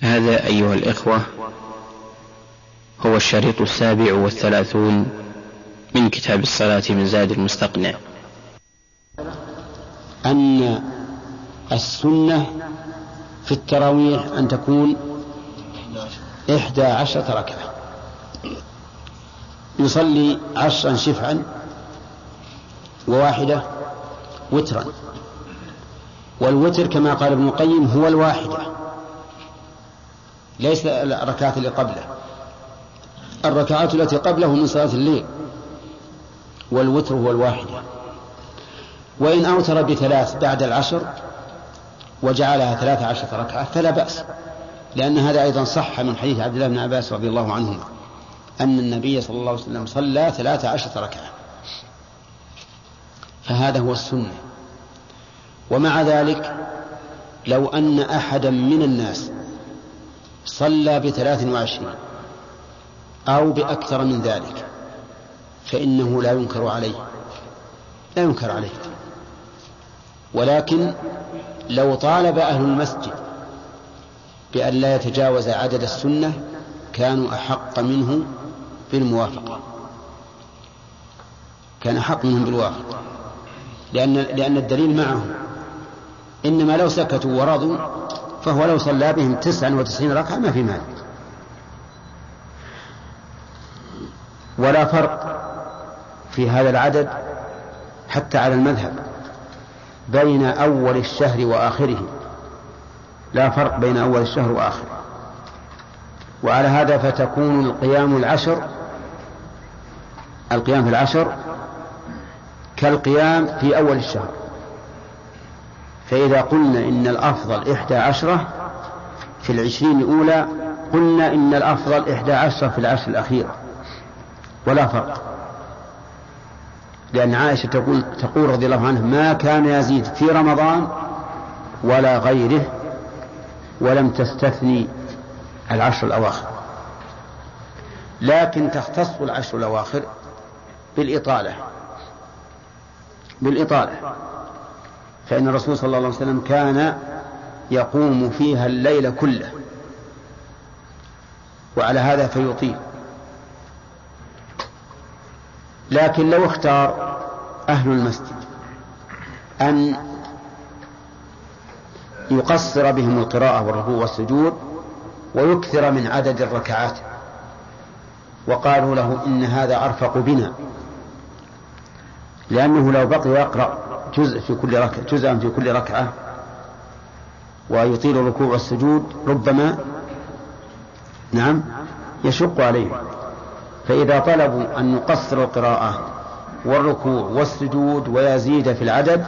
هذا أيها الإخوة هو الشريط السابع والثلاثون من كتاب الصلاة من زاد المستقنع. أن السنة في التراويح أن تكون إحدى عشرة ركعة. يصلي عشرا شفعا وواحدة وترا. والوتر كما قال ابن القيم هو الواحدة. ليس الركعات اللي قبله. الركعات التي قبله من صلاة الليل. والوتر هو الواحدة. وإن أوتر بثلاث بعد العشر وجعلها ثلاث عشرة ركعة فلا بأس. لأن هذا أيضا صح من حديث عبد الله بن عباس رضي الله عنهما. أن النبي صلى الله عليه وسلم صلى ثلاث عشرة ركعة. فهذا هو السنة. ومع ذلك لو أن أحدا من الناس صلى بثلاث وعشرين أو بأكثر من ذلك فإنه لا ينكر عليه لا ينكر عليه. ولكن لو طالب أهل المسجد بأن لا يتجاوز عدد السنة كانوا أحق منه بالموافقة. كان أحق منهم بالوافقة. لأن لأن الدليل معهم. إنما لو سكتوا ورضوا فهو لو صلى بهم تسعا وتسعين ركعة ما في مال. ولا فرق في هذا العدد حتى على المذهب بين أول الشهر وآخره. لا فرق بين أول الشهر وآخره. وعلى هذا فتكون القيام العشر القيام في العشر كالقيام في أول الشهر. فإذا قلنا إن الأفضل إحدى عشرة في العشرين الأولى قلنا إن الأفضل إحدى عشرة في العشر الأخيرة. ولا فرق. لأن عائشة تقول تقول رضي الله عنها ما كان يزيد في رمضان ولا غيره ولم تستثني العشر الأواخر. لكن تختص العشر الأواخر بالإطالة. بالإطالة. فإن الرسول صلى الله عليه وسلم كان يقوم فيها الليل كله. وعلى هذا فيطيل. لكن لو اختار أهل المسجد أن يقصر بهم القراءة والركوع والسجود ويكثر من عدد الركعات. وقالوا له إن هذا أرفق بنا. لأنه لو بقي يقرأ. جزء في كل ركعة جزءا في كل ركعة ويطيل الركوع والسجود ربما نعم يشق عليه. فإذا طلبوا أن يقصر القراءة والركوع والسجود ويزيد في العدد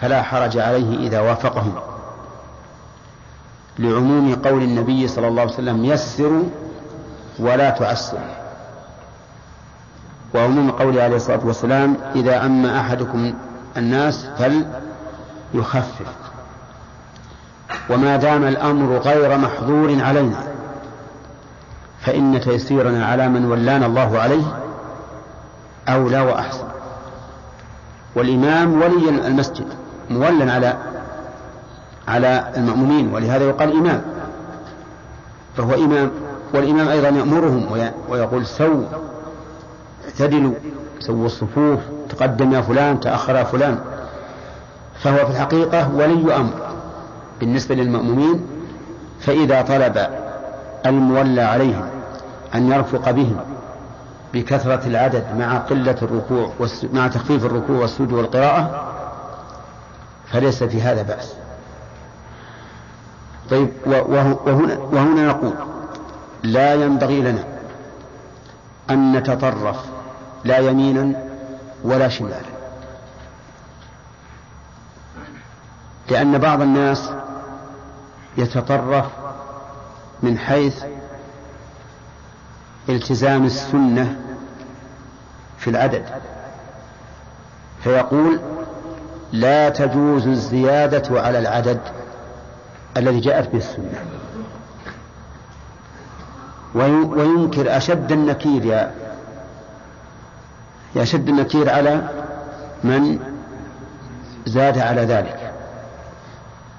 فلا حرج عليه إذا وافقهم. لعموم قول النبي صلى الله عليه وسلم يسروا ولا تعسروا. وعموم قوله عليه الصلاة والسلام إذا أما أحدكم الناس فليخفف. وما دام الأمر غير محظور علينا فإن تيسيرنا على من ولانا الله عليه أولى وأحسن. والإمام ولي المسجد مولا على على المأمومين ولهذا يقال إمام. فهو إمام والإمام أيضا يأمرهم ويقول سووا. اعتدلوا سووا الصفوف تقدم يا فلان تأخر يا فلان. فهو في الحقيقة ولي أمر بالنسبة للمأمومين فإذا طلب المولى عليهم أن يرفق بهم بكثرة العدد مع قلة الركوع مع تخفيف الركوع والسجود والقراءة فليس في هذا بأس. طيب وهنا, وهنا نقول لا ينبغي لنا أن نتطرف لا يمينا ولا شمالا لأن بعض الناس يتطرف من حيث التزام السنة في العدد. فيقول لا تجوز الزيادة على العدد الذي جاءت به السنة. وينكر أشد النكير يا أشد النكير على من زاد على ذلك.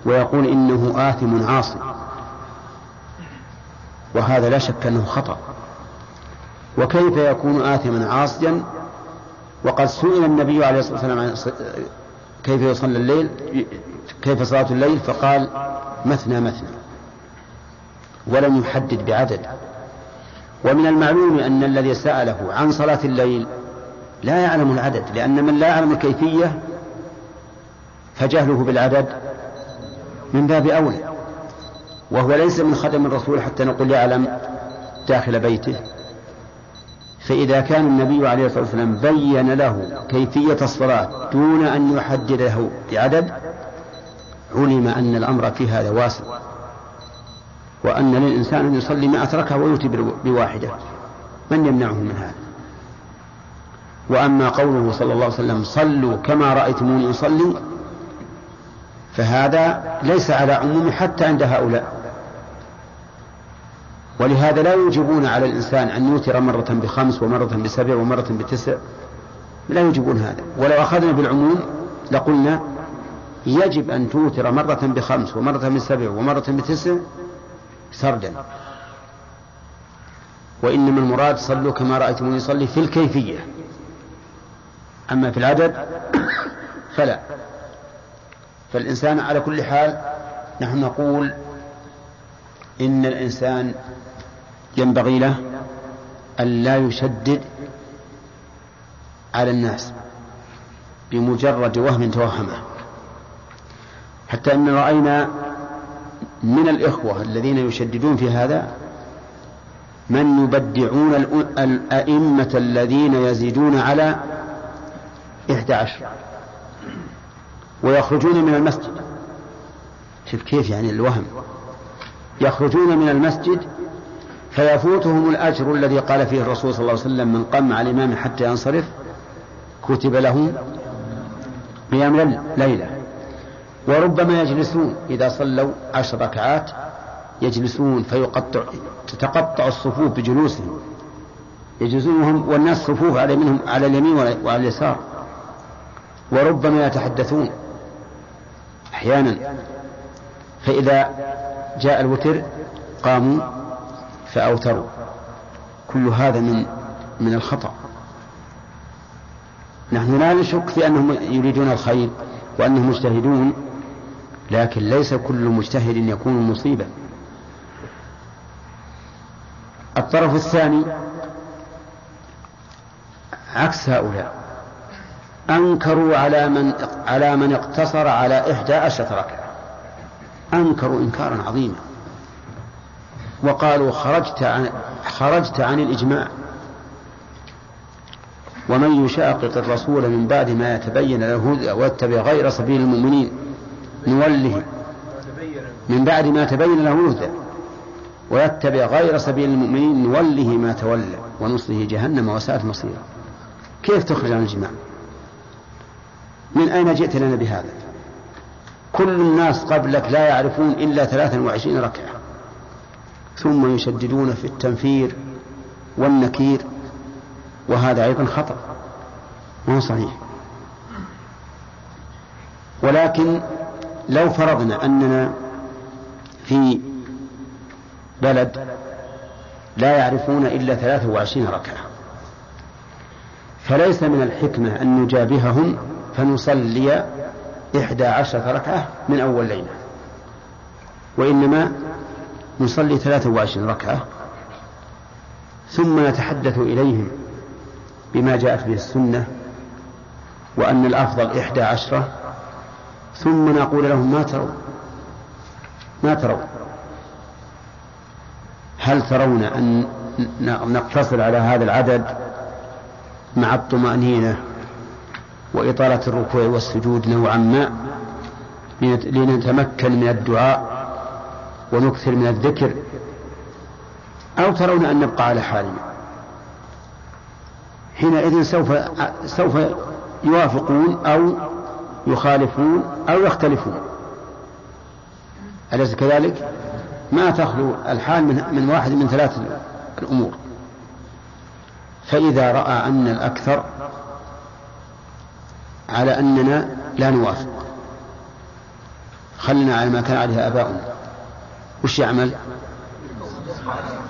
ويقول إنه آثم عاصي وهذا لا شك أنه خطأ. وكيف يكون آثما عاصيا؟ وقد سئل النبي عليه الصلاة والسلام عن كيف يصلي الليل؟ كيف صلاة الليل؟ فقال مثنى مثنى. ولم يحدد بعدد. ومن المعلوم أن الذي سأله عن صلاة الليل لا يعلم العدد لأن من لا يعلم الكيفية فجهله بالعدد من باب أولى وهو ليس من خدم الرسول حتى نقول يعلم داخل بيته. فإذا كان النبي عليه الصلاة والسلام بين له كيفية الصلاة دون أن يحدده بعدد علم أن الأمر في هذا واسع. وأن للإنسان أن يصلي مئة ركعة ويؤتي بواحدة. من يمنعه من هذا؟ وأما قوله صلى الله عليه وسلم صلوا كما رأيتموني أصلي فهذا ليس على عموم حتى عند هؤلاء. ولهذا لا يوجبون على الإنسان أن يوتر مرة بخمس ومرة بسبع ومرة بتسع لا يوجبون هذا. ولو أخذنا بالعموم لقلنا يجب أن توتر مرة بخمس ومرة بسبع ومرة بتسع سردا. وإنما المراد صلوا كما رأيتموني يصلي في الكيفية. أما في العدد فلا. فالإنسان على كل حال نحن نقول إن الإنسان ينبغي له أن لا يشدد على الناس بمجرد وهم توهمه. حتى أن رأينا من الإخوة الذين يشددون في هذا من يبدعون الأئمة الذين يزيدون على إحدى عشر. ويخرجون من المسجد. شوف كيف يعني الوهم. يخرجون من المسجد فيفوتهم الأجر الذي قال فيه الرسول صلى الله عليه وسلم من قام على الإمام حتى ينصرف كتب له قيام ليلة. وربما يجلسون. إذا صلوا عشر ركعات يجلسون فيقطع تتقطع الصفوف بجلوسهم. يجلسون والناس صفوف على منهم على اليمين وعلى اليسار. وربما يتحدثون أحيانا. فإذا جاء الوتر قاموا فأوتروا. كل هذا من من الخطأ. نحن لا نشك في أنهم يريدون الخير وأنهم مجتهدون لكن ليس كل مجتهد يكون مصيبا. الطرف الثاني عكس هؤلاء. أنكروا على من على من اقتصر على إحدى عشرة ركعة. أنكروا إنكارا عظيما. وقالوا خرجت عن خرجت عن الإجماع. ومن يشاقق الرسول من بعد ما يتبين له الهدى ويتبع غير سبيل المؤمنين نوله. من بعد ما تبين له الهدى ويتبع غير سبيل المؤمنين نوله ما تولى ونصله جهنم وساءت مصيرا كيف تخرج عن الإجماع؟ من أين جئت لنا بهذا؟ كل الناس قبلك لا يعرفون إلا ثلاثا وعشرين ركعة. ثم يشددون في التنفير والنكير وهذا أيضا خطأ. ما صحيح. ولكن لو فرضنا أننا في بلد لا يعرفون إلا ثلاثة وعشرين ركعة فليس من الحكمة أن نجابههم فنصلي إحدى عشرة ركعة من أول ليلة. وإنما نصلي ثلاثة وعشرين ركعة. ثم نتحدث إليهم بما جاءت به السنة وأن الأفضل إحدى عشرة. ثم نقول لهم ما ترون؟ ما ترون؟ هل ترون أن نقتصر على هذا العدد مع الطمأنينة وإطالة الركوع والسجود نوعا ما لنتمكن من الدعاء ونكثر من الذكر أو ترون أن نبقى على حالنا. حينئذ سوف سوف يوافقون أو يخالفون أو يختلفون. أليس كذلك؟ ما تخلو الحال من, من واحد من ثلاث الأمور. فإذا رأى أن الأكثر على أننا لا نوافق. خلنا على ما كان عليه آباؤنا. وش يعمل؟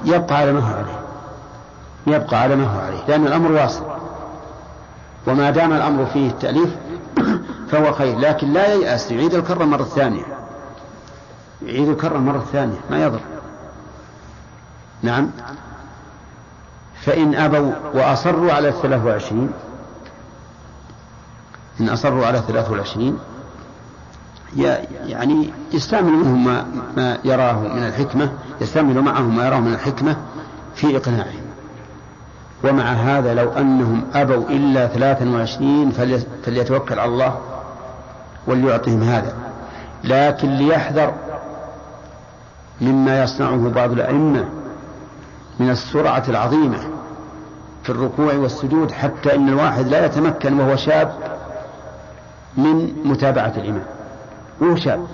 يبقى على ما هو عليه. يبقى على ما هو عليه. لأن الأمر واصل. وما دام الأمر فيه التأليف فهو خير. لكن لا ييأس. يعيد الكرة مرة ثانية. يعيد الكرة مرة ثانية. ما يضر. نعم. فإن أبوا وأصروا على الثلاث وعشرين إن أصروا على الثلاث والعشرين. يعني يستعمل منهم ما, ما يراه من الحكمة يستعمل معهم ما يراه من الحكمة في إقناعهم. ومع هذا لو أنهم أبوا إلا ثلاثا وعشرين فليتوكل على الله وليعطهم هذا. لكن ليحذر مما يصنعه بعض الأئمة من السرعة العظيمة في الركوع والسجود حتى إن الواحد لا يتمكن وهو شاب من متابعة الإمام. وهو شاب.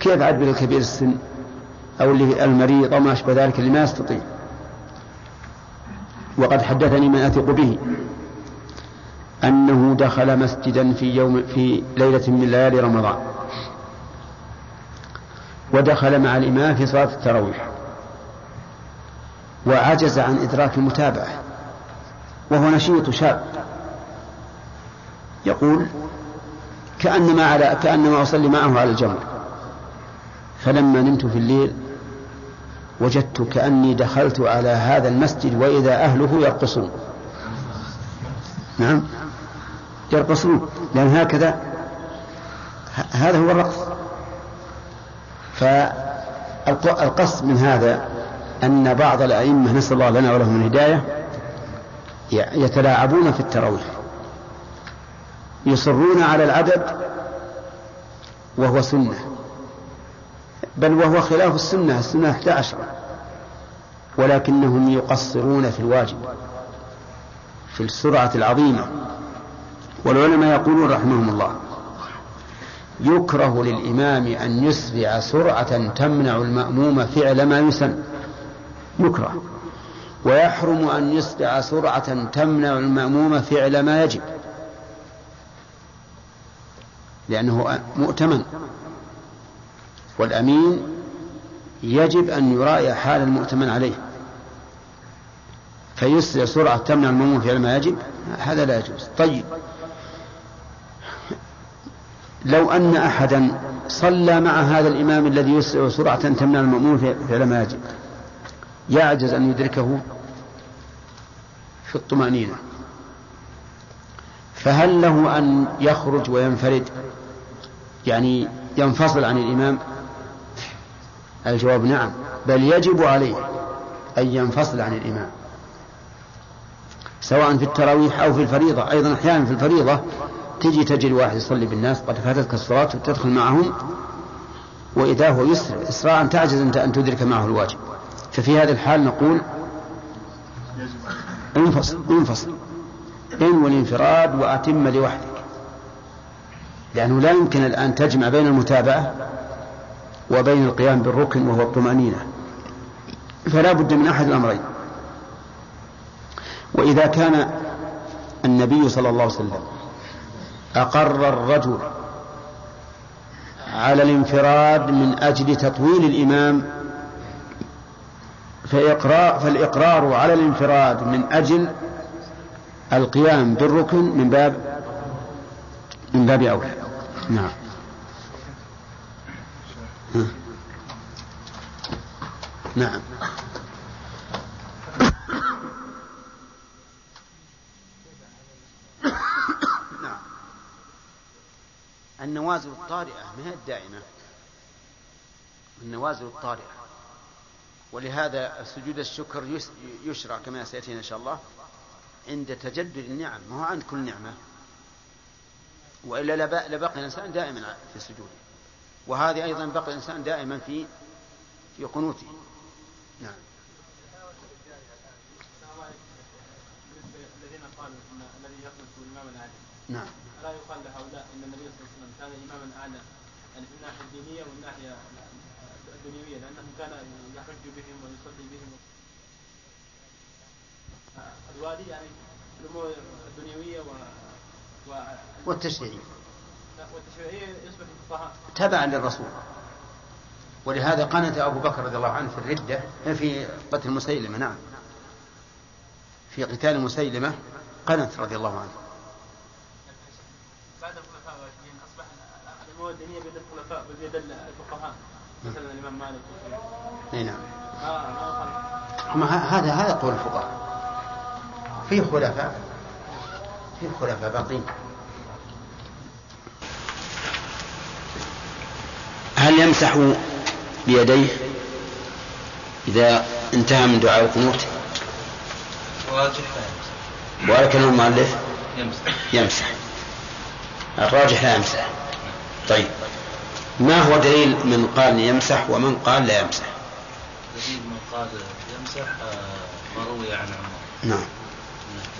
كيف عاد بالكبير السن؟ أو المريض أو ما أشبه ذلك اللي ما يستطيع. وقد حدثني من أثق به. أنه دخل مسجدا في يوم في ليلة من ليالي رمضان. ودخل مع الإمام في صلاة التراويح. وعجز عن إدراك المتابعة. وهو نشيط شاب. يقول كأنما على كأنما أصلي معه على الجمر. فلما نمت في الليل وجدت كأني دخلت على هذا المسجد وإذا أهله يرقصون. نعم. يرقصون. لأن هكذا هذا هو الرقص. فالقصد من هذا أن بعض الأئمة نسأل الله لنا ولهم الهداية يتلاعبون في التراويح. يصرون على العدد وهو سنة. بل وهو خلاف السنة السنة 11 ولكنهم يقصرون في الواجب في السرعة العظيمة. والعلماء يقولون رحمهم الله يكره للإمام أن يسرع سرعة تمنع المأموم فعل ما يسن. يكره. ويحرم أن يسرع سرعة تمنع المأموم فعل ما يجب. لأنه مؤتمن. والأمين يجب أن يراعي حال المؤتمن عليه. فيسرع سرعة تمنع المأموم فعل ما يجب. هذا لا يجوز. طيب. لو أن أحدا صلى مع هذا الإمام الذي يسرع سرعة تمنع المأموم فعل ما يجب يعجز أن يدركه؟ في الطمأنينة. فهل له أن يخرج وينفرد؟ يعني ينفصل عن الإمام؟ الجواب نعم بل يجب عليه أن ينفصل عن الإمام سواء في التراويح أو في الفريضة. أيضا أحيانا في الفريضة تجي تجد واحد يصلي بالناس قد فاتتك الصلاة وتدخل معهم وإذا هو يسرع إسراء تعجز أنت أن تدرك معه الواجب. ففي هذه الحال نقول انفصل انفصل. إن والانفراد وأتم لوحدك. لأنه لا يمكن الآن تجمع بين المتابعة وبين القيام بالركن وهو الطمأنينة. فلا بد من أحد الأمرين. وإذا كان النبي صلى الله عليه وسلم أقر الرجل على الانفراد من أجل تطويل الإمام فإقرار فالإقرار على الانفراد من أجل القيام بالركن من باب من باب أولى. نعم. نعم. نعم. النوازل الطارئة ما هي الدائمة النوازل الطارئة. ولهذا سجود الشكر يشرع كما سيأتينا إن شاء الله. عند تجدد النعم ما هو عند كل نعمة. وإلا لبقي الإنسان دائما في سجوده. وهذه أيضا بقي الإنسان دائما في في قنوته. نعم. نعم. لا يقال لهؤلاء إن النبي صلى الله عليه وسلم كان اماما اعلى يعني في الناحية الدينية والناحية الدنيوية لأنه كان يحج بهم ويصلي بهم. الوالي يعني الأمور الدنيوية و, والتشريعية. والتشريعية يثبت الفقهاء تبعا للرسول. ولهذا قنت أبو بكر رضي الله عنه في الردة في قتل مسيلمة نعم. في قتال مسيلمة قنت رضي الله عنه. بعد الخلفاء الراشدين أصبح الأمور الدينية بيد الخلفاء بيد الفقهاء مثلا الإمام مالك. أي نعم. ما هذا هذا قول الفقهاء. في خلفاء. في خلفاء باقين هل يمسح بيديه إذا انتهى من دعاء القنوت؟ راجح لا ولكن المؤلف؟ يمسح. يمسح. الراجح لا يمسح. طيب. ما هو دليل من قال يمسح ومن قال لا يمسح؟ دليل من قال يمسح آه، ما روي عن عمر. نعم.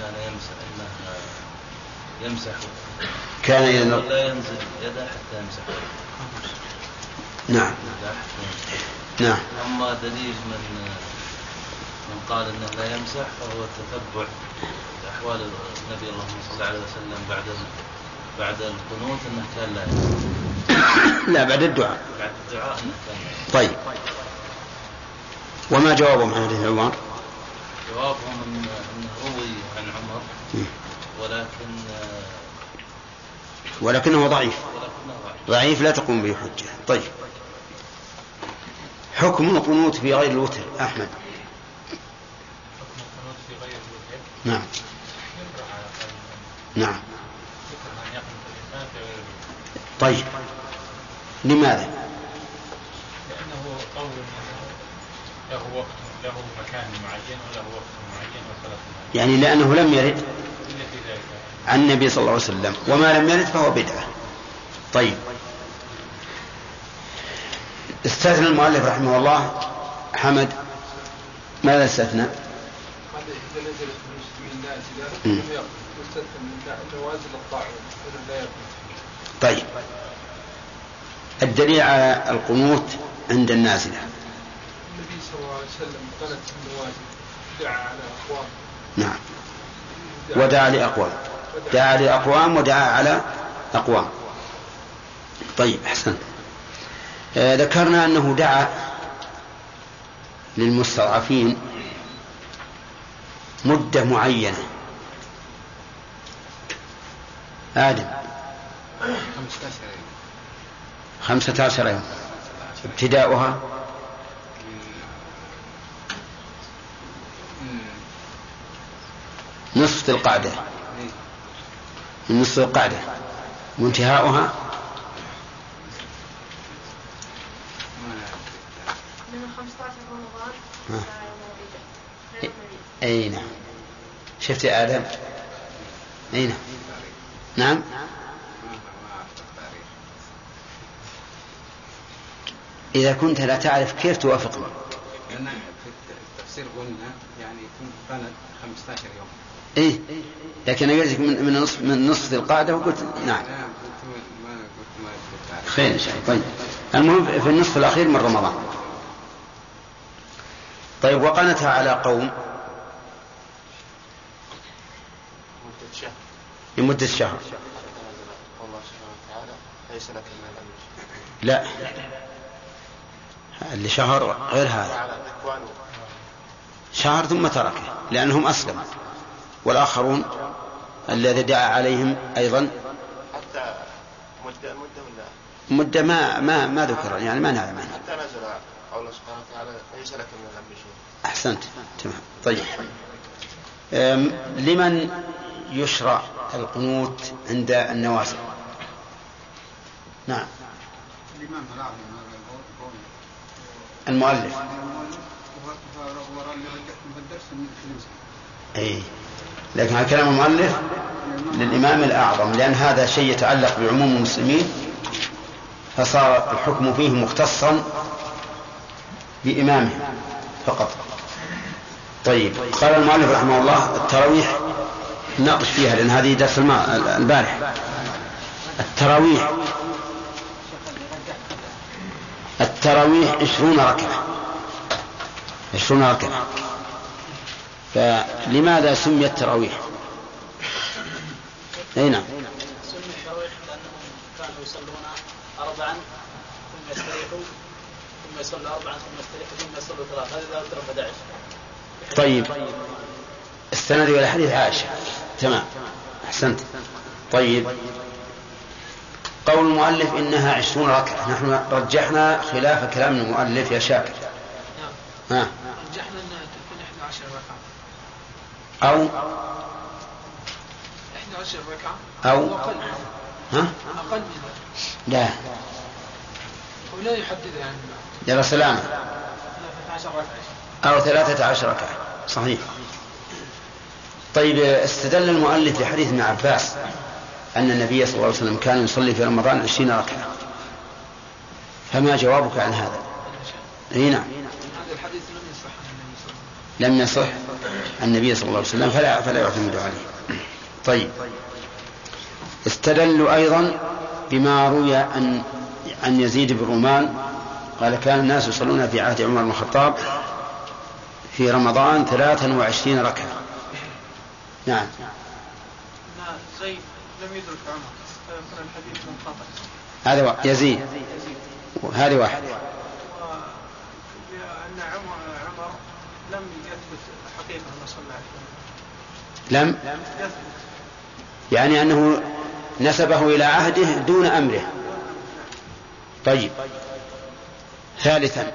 كان يمسح انه يمسح. كان إذا ولا ينزل يده حتى يمسح. نعم. نعم. أما دليل من من قال إنه لا يمسح فهو التتبع لأحوال النبي اللهم صل عليه وسلم بعد بعد القنوت إنه كان لا يمسح. لا بعد الدعاء. بعد الدعاء إنه كان لا يمسح. طيب. وما جوابهم عن حديث عمر جوابهم ان انه روي عن عمر. ولكن آه، ولكنه ضعيف. ضعيف. لا تقوم به حجة. طيب. حكم القنوت في غير الوتر أحمد. حكم القنوت في غير الوتر. نعم. نعم. يكره أن يقنط الإنسان في غير الوتر. طيب. لماذا؟ لأنه قول له وقت له مكان معين وله وقت معين معينه يعني لأنه لم يرد عن النبي صلى الله عليه وسلم. وما لم يرد فهو بدعة. طيب. استثنى المؤلف رحمه الله حمد ماذا استثنى طيب. الدليل على القنوت عند النازلة. النبي صلى الله عليه وسلم قنت النوازل دعا على أقوام. نعم. ودعا لأقوام. دعا لأقوام ودعا على أقوام. طيب أحسن آه ذكرنا أنه دعا للمستضعفين مدة معينة. آدم. خمسة عشر يوم. ابتداؤها نصف القعدة. من نصف القعدة. وانتهاؤها؟ من 15 رمضان ها. إلى يوم العيد. يوم العيد. أي نعم. شفت يا آدم؟ أي نعم. نعم؟ إذا كنت لا تعرف كيف توافقني لأن في التفسير قلنا يعني يكون قنت 15 يوم. إيه. لكن أنا قلت من من نصف من نصف ذي القعدة وقلت نعم. خير إن شاء الله. طيب. المهم في النصف الأخير من رمضان. طيب وقنتها على قوم. لمدة شهر. لا. اللي شهر غير هذا. شهر ثم تركه لأنهم أسلموا. والآخرون الذي دعا عليهم أيضا حتى مدة مدة ولا مدة ما ما ما ذكر يعني ما نعلم عنها حتى نزل قول الله سبحانه وتعالى ليس لك من الأمر شيء أحسنت تمام طيب لمن يشرع القنوت عند النوازل نعم المؤلف وراء لكن على كلام المؤلف للإمام الأعظم لأن هذا شيء يتعلق بعموم المسلمين فصار الحكم فيه مختصا بإمامه فقط. طيب قال المؤلف رحمه الله التراويح ناقش فيها لأن هذه درس البارح التراويح. التراويح عشرون ركعة. عشرون ركعة. فلماذا سميت تراويح؟ أي نعم. سمي التراويح لأنهم كانوا يصلون أربعا ثم يستريحوا ثم يصلوا أربعا ثم يستريحوا ثم يصلوا ثلاثة. هذا إذا أوتر 11 طيب. السند إلى حديث عائشة. تمام. أحسنت. طيب. قول المؤلف إنها عشرون ركعة. نحن رجحنا خلاف كلام المؤلف يا شاكر. نعم. ها رجحنا انها تكون 11 ركعه أو 11 ركعه أو ها؟ أقل من ذلك لا. ولا يحدد يعني يا سلامة 13 ركعه أو ثلاثة عشر ركعة. صحيح. طيب استدل المؤلف بحديث ابن عباس أن النبي صلى الله عليه وسلم كان يصلي في رمضان عشرين ركعة. فما جوابك عن هذا؟ أي نعم. هذا الحديث لم يصح لم يصح. النبي صلى الله عليه وسلم فلا فلا يعتمد عليه. طيب. استدلوا أيضا بما روي عن عن يزيد بن رومان قال كان الناس يصلون في عهد عمر بن الخطاب في رمضان ثلاثا وعشرين ركعة. نعم. زيد لم يدرك عمر الحديث منقطع. هذا يزيد. هذه واحد وأن عمر عمر لم يثبت حقيقة أنه صلى عليه لم؟ يعني أنه نسبه إلى عهده دون أمره. طيب. ثالثا.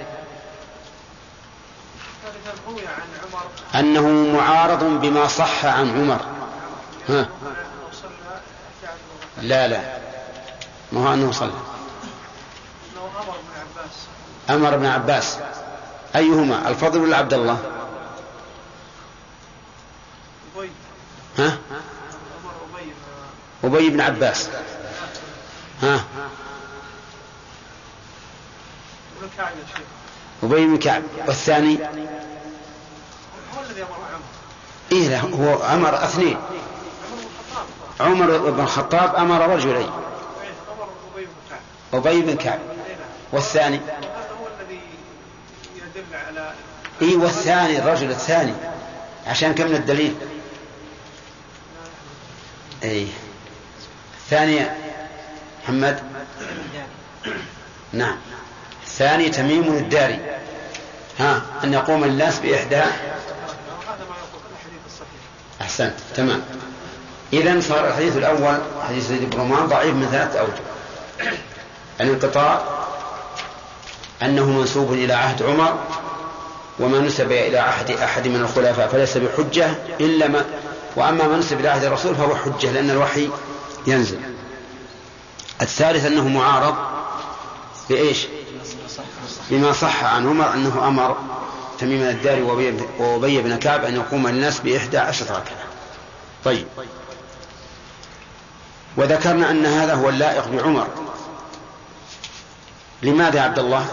أنه معارض بما صح عن عمر. ها. أنه صلى 11 ركعة لا لا. ما هو أنه صلى. أمر ابن عباس. أيهما؟ الفضل ولا عبد الله أبي ها؟ أبي بن- عباس. ها؟ أبي بن كعب. والثاني؟ هو الذي أمر عمر إيه لا هو أمر اثنين. عمر بن الخطاب أمر رجلين أبي بن كعب. والثاني؟ إيه والثاني الرجل الثاني عشان كم من الدليل؟ إيه. الثاني محمد. نعم. الثاني تميم الداري. ها أن يقوم الناس بإحدى أحسنت تمام. إذا صار الحديث الأول حديث زيد بن ضعيف من ثلاثة أوجه. الانقطاع أنه منسوب إلى عهد عمر وما نسب إلى عهد أحد من الخلفاء فليس بحجة إلا ما وأما ما نسب إلى عهد الرسول فهو حجة لأن الوحي ينزل. الثالث أنه معارض بإيش؟ بما صح عن عمر أنه أمر تميم الداري وأبي- بن كعب أن يقوم الناس بإحدى عشرة ركعة. طيب. وذكرنا أن هذا هو اللائق بعمر. لماذا يا عبد الله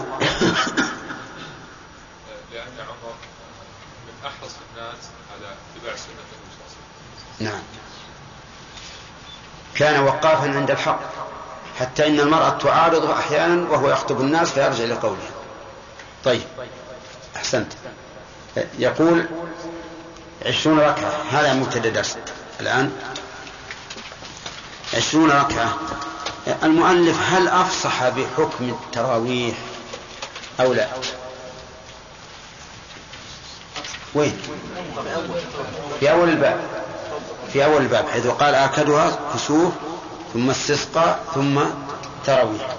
لأن عمر من أحرص الناس على اتباع سنة النبي صلى الله عليه وسلم نعم. كان وقافا عند الحق حتى إن المرأة تعارضه أحيانا وهو يخطب الناس فيرجع لقوله طيب أحسنت. يقول عشرون ركعة هذا مبتدأ درس الآن. عشرون ركعة. المؤلف هل أفصح بحكم التراويح أو لا؟ وين؟ في أول الباب. في أول الباب حيث قال آكدها كسوف ثم استسقى ثم تراويح.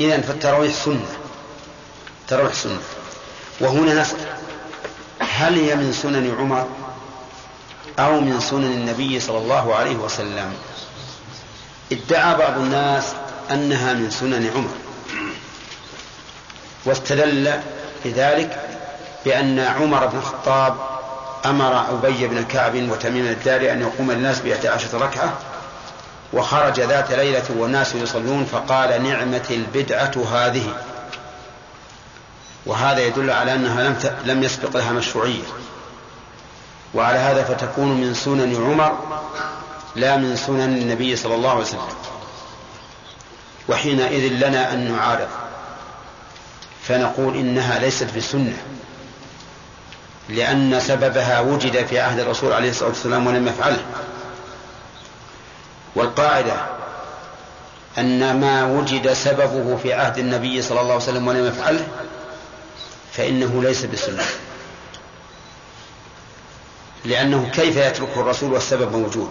إذا فالتراويح سنة. تراويح سنة. وهنا نسأل هل هي من سنن عمر أو من سنن النبي صلى الله عليه وسلم؟ ادعى بعض الناس أنها من سنن عمر. واستدل بذلك بأن عمر بن الخطاب أمر أبي بن كعب وتميم الداري أن يقوم الناس بإحدى عشرة ركعة وخرج ذات ليلة والناس يصلون فقال نعمة البدعة هذه. وهذا يدل على أنها لم. لم يسبق لها مشروعية. وعلى هذا فتكون من سنن عمر لا من سنن النبي صلى الله عليه وسلم. وحينئذ لنا أن نعارض. فنقول إنها ليست بسنة. لأن سببها وجد في عهد الرسول عليه الصلاة والسلام ولم يفعله. والقاعدة أن ما وجد سببه في عهد النبي صلى الله عليه وسلم ولم يفعله فإنه ليس بسنة. لأنه كيف يتركه الرسول والسبب موجود؟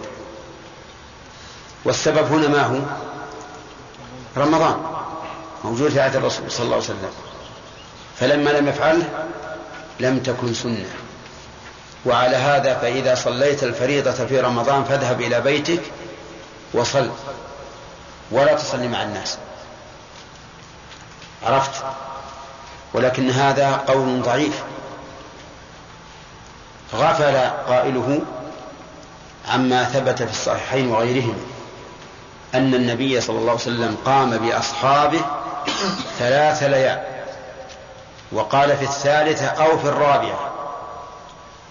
والسبب هنا ما هو؟ رمضان موجود في عهد الرسول صلى الله عليه وسلم. فلما لم يفعله لم تكن سنة. وعلى هذا فإذا صليت الفريضة في رمضان فاذهب إلى بيتك وصل ولا تصلي مع الناس. عرفت؟ ولكن هذا قول ضعيف. غفل قائله عما ثبت في الصحيحين وغيرهما أن النبي صلى الله عليه وسلم قام بأصحابه ثلاث ليال. وقال في الثالثة أو في الرابعة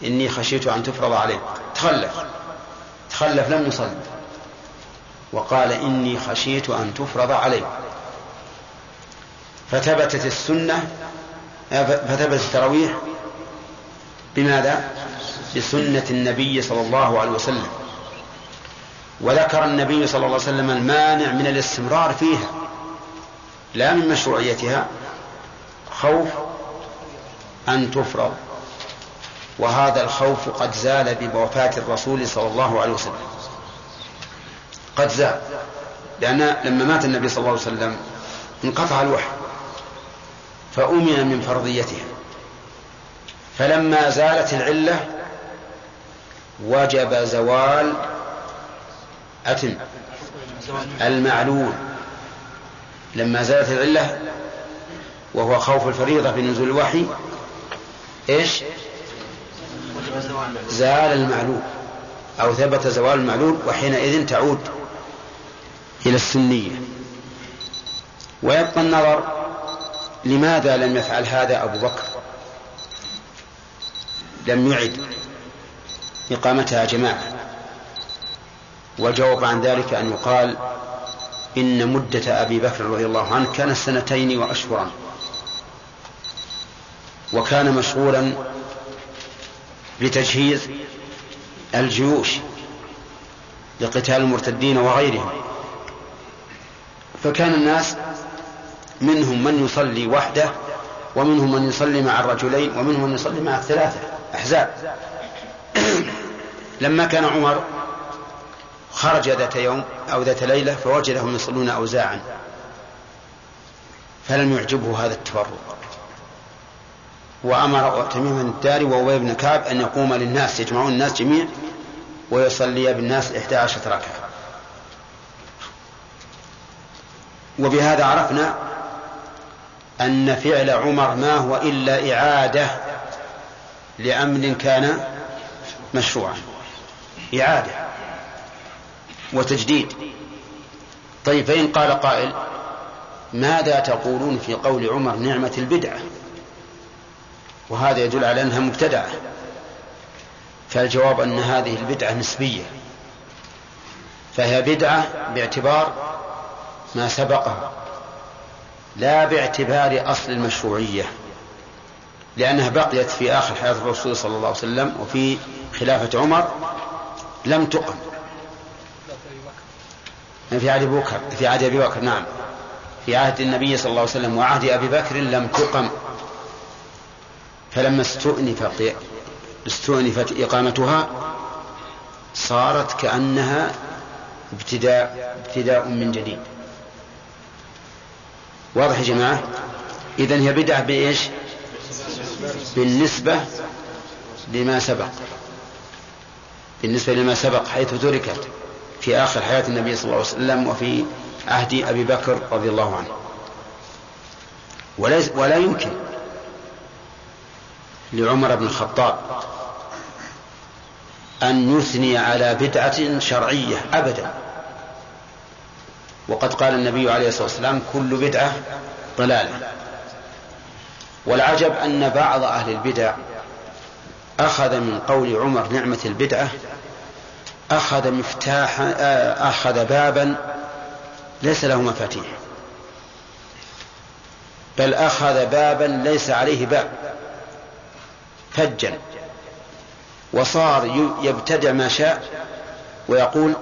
إني خشيت أن تفرض عليكم تخلف. تخلف لم يصلي. وقال إني خشيت أن تفرض عليكم فثبتت السنة فثبت التراويح بماذا؟ بسنة النبي صلى الله عليه وسلم. وذكر النبي صلى الله عليه وسلم المانع من الاستمرار فيها لا من مشروعيتها. خوف أن تفرض. وهذا الخوف قد زال بوفاة الرسول صلى الله عليه وسلم. قد زال. لأن لما مات النبي صلى الله عليه وسلم انقطع الوحي فأمن من فرضيتها فلما زالت العلة وجب زوال أتم المعلول. لما زالت العلة وهو خوف الفريضة في نزول الوحي إيش؟ زال المعلول. أو ثبت زوال المعلول وحينئذ تعود إلى السنية. ويبقى النظر لماذا لم يفعل هذا أبو بكر. لم يعد إقامتها جماعة. والجواب عن ذلك أن يقال إن مدة أبي بكر رضي الله عنه كانت سنتين وأشهرا وكان مشغولا بتجهيز الجيوش لقتال المرتدين وغيرهم. فكان الناس منهم من يصلي وحده ومنهم من يصلي مع الرجلين ومنهم من يصلي مع الثلاثة أحزاب. لما كان عمر خرج ذات يوم أو ذات ليلة فوجدهم يصلون أوزاعا فلم يعجبه هذا التفرق. وأمر تميم الداري وأبي بن كعب أن يقوم للناس يجمعون الناس جميع ويصلي بالناس إحدى عشرة ركعة. وبهذا عرفنا أن فعل عمر ما هو إلا إعادة لأمر كان مشروعا. إعادة وتجديد. طيب فإن قال قائل ماذا تقولون في قول عمر نعمة البدعة؟ وهذا يدل على أنها مبتدعة. فالجواب أن هذه البدعة نسبية. فهي بدعة باعتبار ما سبقه لا باعتبار أصل المشروعية لأنها بقيت في آخر حياة الرسول صلى الله عليه وسلم وفي خلافة عمر لم تقم. في عهد أبي بكر في عهد أبي بكر نعم. في عهد النبي صلى الله عليه وسلم وعهد أبي بكر لم تقم. فلما استؤنف استؤنفت إقامتها صارت كأنها ابتداء ابتداء من جديد. واضح يا جماعة؟ إذن هي بدعة بإيش؟ بالنسبة لما سبق. بالنسبة لما سبق حيث تركت في آخر حياة النبي صلى الله عليه وسلم وفي عهد أبي بكر رضي الله عنه. وليس ولا يمكن لعمر بن الخطاب أن يثني على بدعة شرعية أبدا. وقد قال النبي عليه الصلاة والسلام كل بدعة ضلالة. والعجب أن بعض أهل البدع أخذ من قول عمر نعمة البدعة أخذ مفتاحا أخذ بابا ليس له مفاتيح بل أخذ بابا ليس عليه باب. فجا وصار يبتدع ما شاء ويقول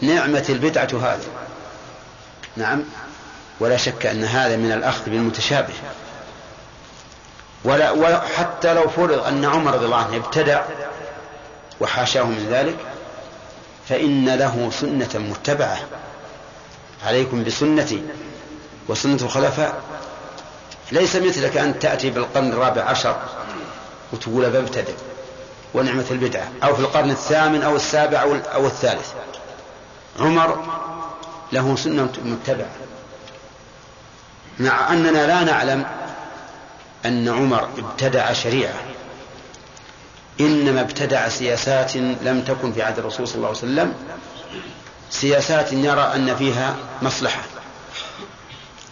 نعمة البدعة هذه. نعم. ولا شك أن هذا من الأخذ بالمتشابه. ولا وحتى لو فرض أن عمر رضي الله عنه ابتدع وحاشاه من ذلك فإن له سنة متبعة. عليكم بسنتي وسنة الخلفاء. ليس مثلك أن تأتي بالقرن الرابع عشر وتقول ببتدع ونعمة البدعة أو في القرن الثامن أو السابع أو الثالث. عمر له سنة متبعة. مع أننا لا نعلم أن عمر ابتدع شريعة. إنما ابتدع سياسات لم تكن في عهد الرسول صلى الله عليه وسلم. سياسات يرى أن فيها مصلحة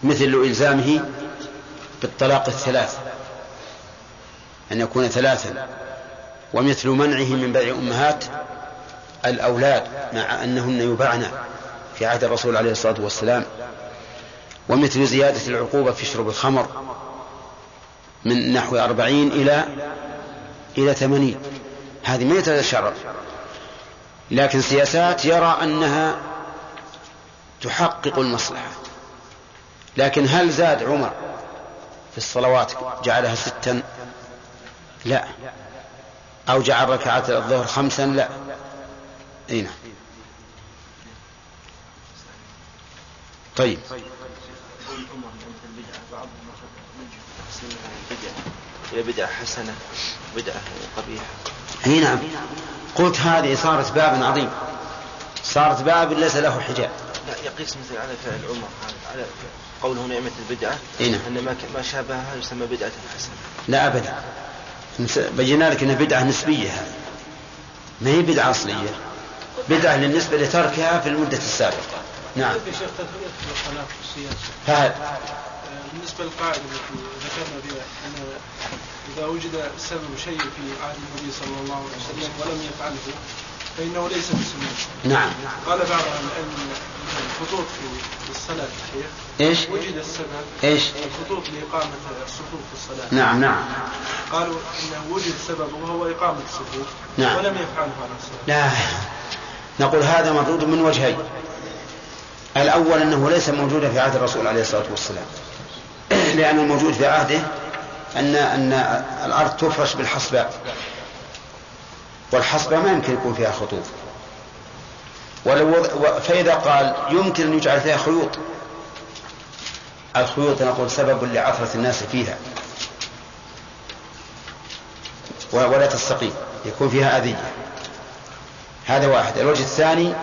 مثل إلزامه بالطلاق الثلاث. أن يكون ثلاثا ومثل منعه من بيع أمهات الأولاد مع أنهن يباعن في عهد الرسول عليه الصلاة والسلام ومثل زيادة العقوبة في شرب الخمر من نحو أربعين إلى إلى ثمانين. هذه ما يتشرع لكن سياسات يرى أنها تحقق المصلحة. لكن هل زاد عمر في الصلوات جعلها ستا؟ لا. أو جعل ركعات الظهر خمسا لا. أي نعم. طيب. هي بدعة حسنة بدعة قبيحة. أي نعم. قلت هذه صارت باب عظيم. صارت باب ليس له حجاب. لا يقيس مثل على فعل عمر على قوله نعمة البدعة أي نعم. أن ما ما شابهها يسمى بدعة حسنة. لا أبدا. بينا لك أنها بدعة نسبية هذه. ما هي بدعة أصلية. بدعة بالنسبة لتركها في المدة السابقة. نعم. يا شيخ في فهد. بالنسبة للقاعدة التي ذكرنا بها أن إذا وجد سبب شيء في عهد النبي صلى الله عليه وسلم ولم يفعله فإنه ليس بسنة. نعم. قال بعض أن الخطوط في الصلاة شيخ إيش؟ وجد السبب إيش؟ الخطوط لإقامة الصفوف في الصلاة. نعم نعم. قالوا إنه وجد سبب وهو إقامة الصفوف نعم. ولم يفعله على الصلاة. لا. نقول هذا مردود من وجهين. الأول أنه ليس موجودا في عهد الرسول عليه الصلاة والسلام. لأن الموجود في عهده أن أن الأرض تفرش بالحصباء. والحصبة ما يمكن يكون فيها خطوط. ولو فإذا قال يمكن أن يجعل فيها خيوط. الخيوط نقول سبب لعثرة الناس فيها. ولا تستقيم. يكون فيها أذية. هذا واحد. الوجه الثاني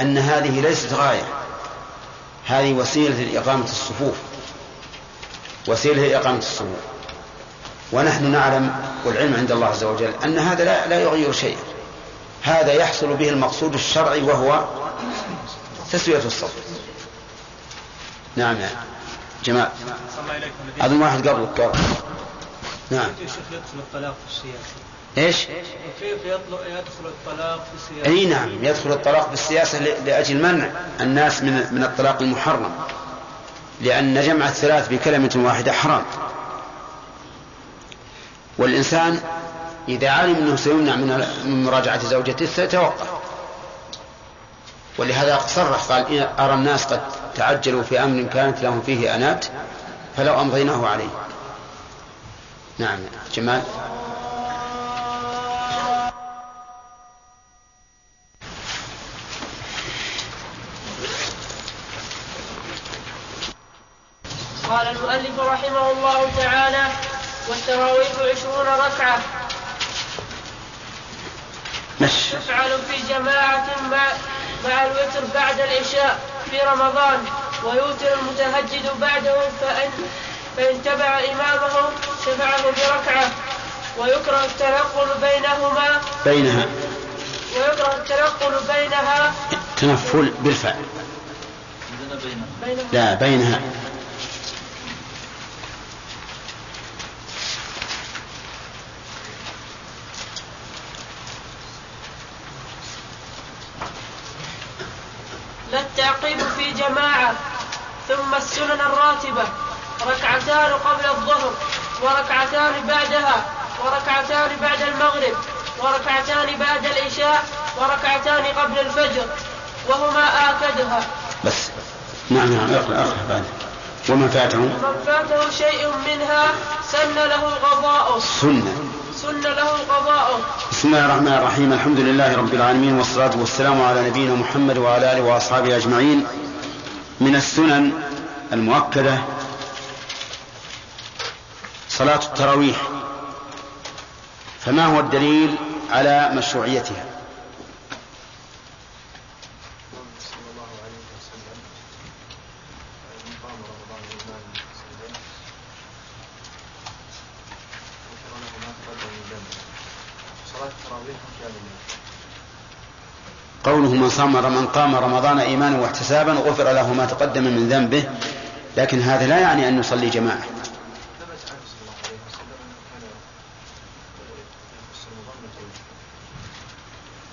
أن هذه ليست غاية. هذه وسيلة لإقامة الصفوف. وسيلة لإقامة الصفوف. ونحن نعلم والعلم عند الله عز وجل أن هذا لا, لا يغير شيئا هذا يحصل به المقصود الشرعي وهو تسوية الصف نعم يا جماعة أظن واحد قبلك قبل نعم كيف يدخل الطلاق في السياسة؟ إيش؟ كيف يدخل الطلاق في السياسة؟ أي نعم يدخل الطلاق في السياسة لأجل منع الناس من من الطلاق المحرم لأن جمع الثلاث بكلمة واحدة حرام والإنسان إذا علم أنه سيمنع من مراجعة زوجته سيتوقف. ولهذا صرح قال أرى الناس قد تعجلوا في أمر كانت لهم فيه أنات فلو أمضيناه عليه. نعم جمال. قال المؤلف رحمه الله تعالى والتراويح عشرون ركعة. مش تفعل في جماعة مع, مع الوتر بعد العشاء في رمضان ويوتر المتهجد بعده فإن, فإن تبع إمامه شفعه بركعة. ويكره التنقل بينهما بينها. ويكره التنقل بينها تنفل بالفعل. بينها لا بينها. لا التعقيب في جماعة ثم السنن الراتبة. ركعتان قبل الظهر وركعتان بعدها وركعتان بعد المغرب وركعتان بعد العشاء وركعتان قبل الفجر وهما آكدها. بس. نعم نعم اقرأ اقرأ بعد. ومن فاته من فاته شيء منها سن له القضاء سنة. سن له القضاء بسم الله الرحمن الرحيم. الحمد لله رب العالمين والصلاة والسلام على نبينا محمد وعلى آله وأصحابه أجمعين. من السنن المؤكدة صلاة التراويح. فما هو الدليل على مشروعيتها صلى الله عليه وسلم من قام رمضان ايمانا واحتسابا غفر له ما تقدم من ذنبه صلاه التراويح كامله قوله من صام من قام رمضان إيمانا واحتسابا غفر له ما تقدم من ذنبه. لكن هذا لا يعني أن نصلي بالتوجيه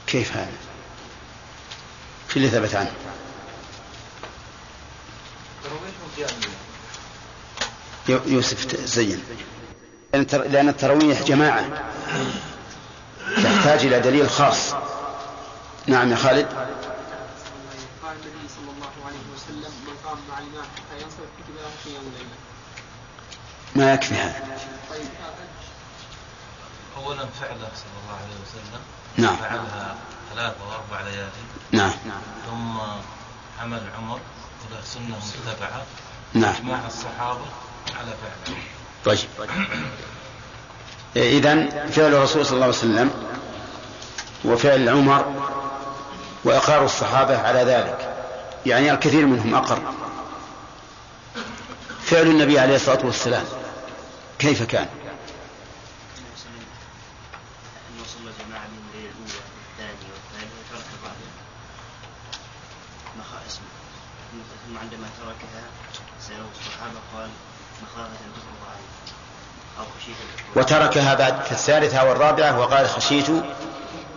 كيف هذا؟ في اللي ثبت عنه. يوسف زين لأن التراويح جماعة تحتاج إلى دليل خاص. نعم يا خالد. قال النبي صلى الله عليه وسلم من قام مع الإمام حتى ينصرف كتب له قيام الليل ما يكفي هذا. طيب أولا فعله صلى الله عليه وسلم. نعم. فعلها ثلاث وأربع ليالي نعم. ثم عمل عمر وله سنة متبعة. نعم. إجماع الصحابة على فعله طيب. إذا فعل الرسول صلى الله عليه وسلم وفعل عمر وإقرار الصحابة على ذلك يعني الكثير منهم أقر. فعل النبي عليه الصلاة والسلام كيف كان؟ ثم عندما تركها الصحابة مخافة أن تفرض أو تفرض وتركها بعد الثالثة والرابعة وقال خشيت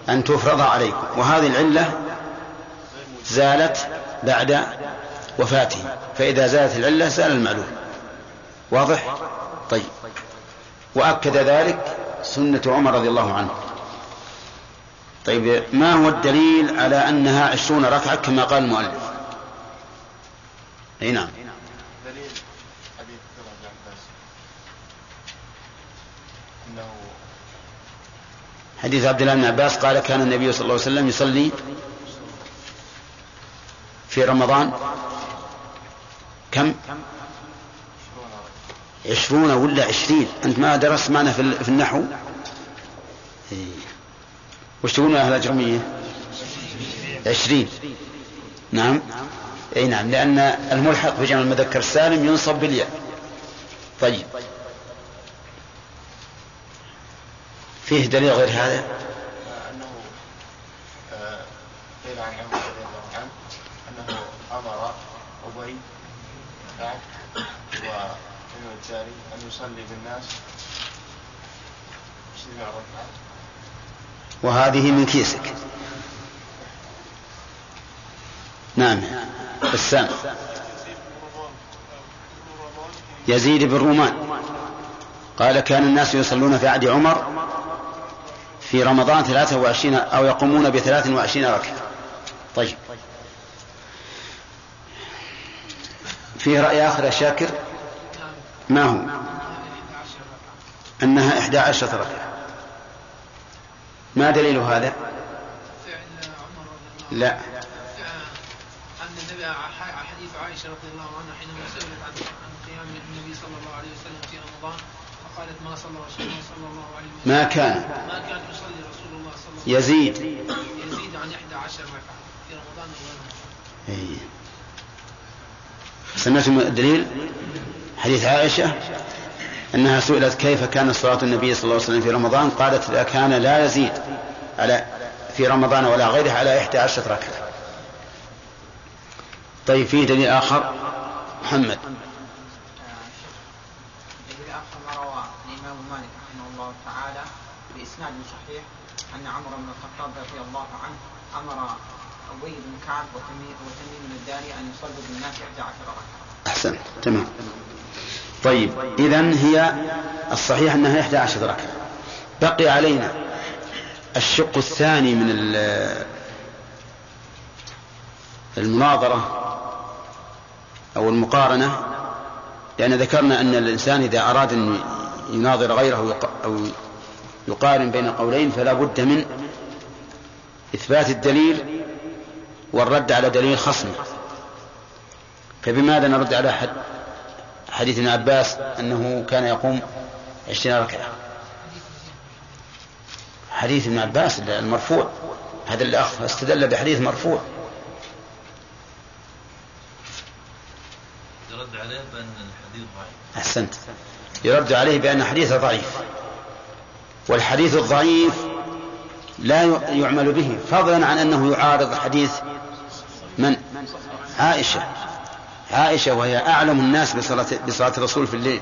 أن تفرض عليكم. وهذه العلة زالت بعد وفاته. فإذا زالت العلة زال المعلوم واضح؟ طيب. وأكد ذلك سنة عمر رضي الله عنه. طيب ما هو الدليل على أنها عشرون ركعة كما قال المؤلف؟ أي نعم. دليل حديث عباس انه حديث عبد الله بن عباس قال كان النبي صلى الله عليه وسلم يصلي في رمضان؟ كم؟ عشرون ولا عشرين. أنت ما درست معنا في ال- في النحو؟ إيه. وش تقولون أهل الأجرمية عشرين. نعم. أي نعم لأن الملحق بجمع المذكر السالم ينصب بالياء. طيب. فيه دليل غير هذا انه آه، قيل عن عمر رضي الله عنه انه أمر ابي بن كعب وابن الجاري أن يصلي بالناس عشرين ركعه وهذه من كيسك. نعم بسام يزيد بن رومان. قال كان الناس يصلون في عهد عمر في رمضان ثلاثة وعشرين أو يقومون بثلاث وعشرين ركعة. طيب. فيه رأي آخر يا شاكر ما هو أنها إحدى عشرة ركعة ما دليل هذا لا أن النبي حديث عائشة رضي الله عنها حينما سئلت عن قيام النبي صلى الله عليه وسلم في رمضان فقالت ما صلى رسول الله صلى الله عليه وسلم ما كان. ما كان يصلي رسول الله صلى الله عليه يزيد. وسلم يزيد عن 11 ركعة في رمضان وغيره. سمعتم الدليل حديث عائشة أنها سئلت كيف كان صلاة النبي صلى الله عليه وسلم في رمضان؟ قالت لا كان لا يزيد على في رمضان ولا غيره على إحدى عشرة ركعة. طيب فيه دليل آخر؟ محمد. بإسناد صحيح أن عمر بن الخطاب رضي الله عنه أمر أبي بن كعب وتميم الداري أن يصلوا بالناس 11 ركعة. أحسن. تمام. طيب إذا هي الصحيح أنها إحدى عشرة ركعة. بقي علينا الشق الثاني من ال- المناظرة أو المقارنة لأن ذكرنا أن الإنسان إذا أراد أن يناظر غيره أو يقارن بين قولين فلا بد من إثبات الدليل والرد على دليل خصمه فبماذا نرد على حد حديث ابن عباس أنه كان يقوم عشرين ركعة؟ حديث ابن عباس المرفوع. هذا الأخ استدل بحديث مرفوع. يرد عليه بأن الحديث ضعيف. أحسنت. يرد عليه بأن حديثه ضعيف. والحديث الضعيف لا يعمل به فضلا عن أنه يعارض حديث من؟ عائشة. عائشة وهي أعلم الناس بصلاة, بصلاة الرسول في الليل.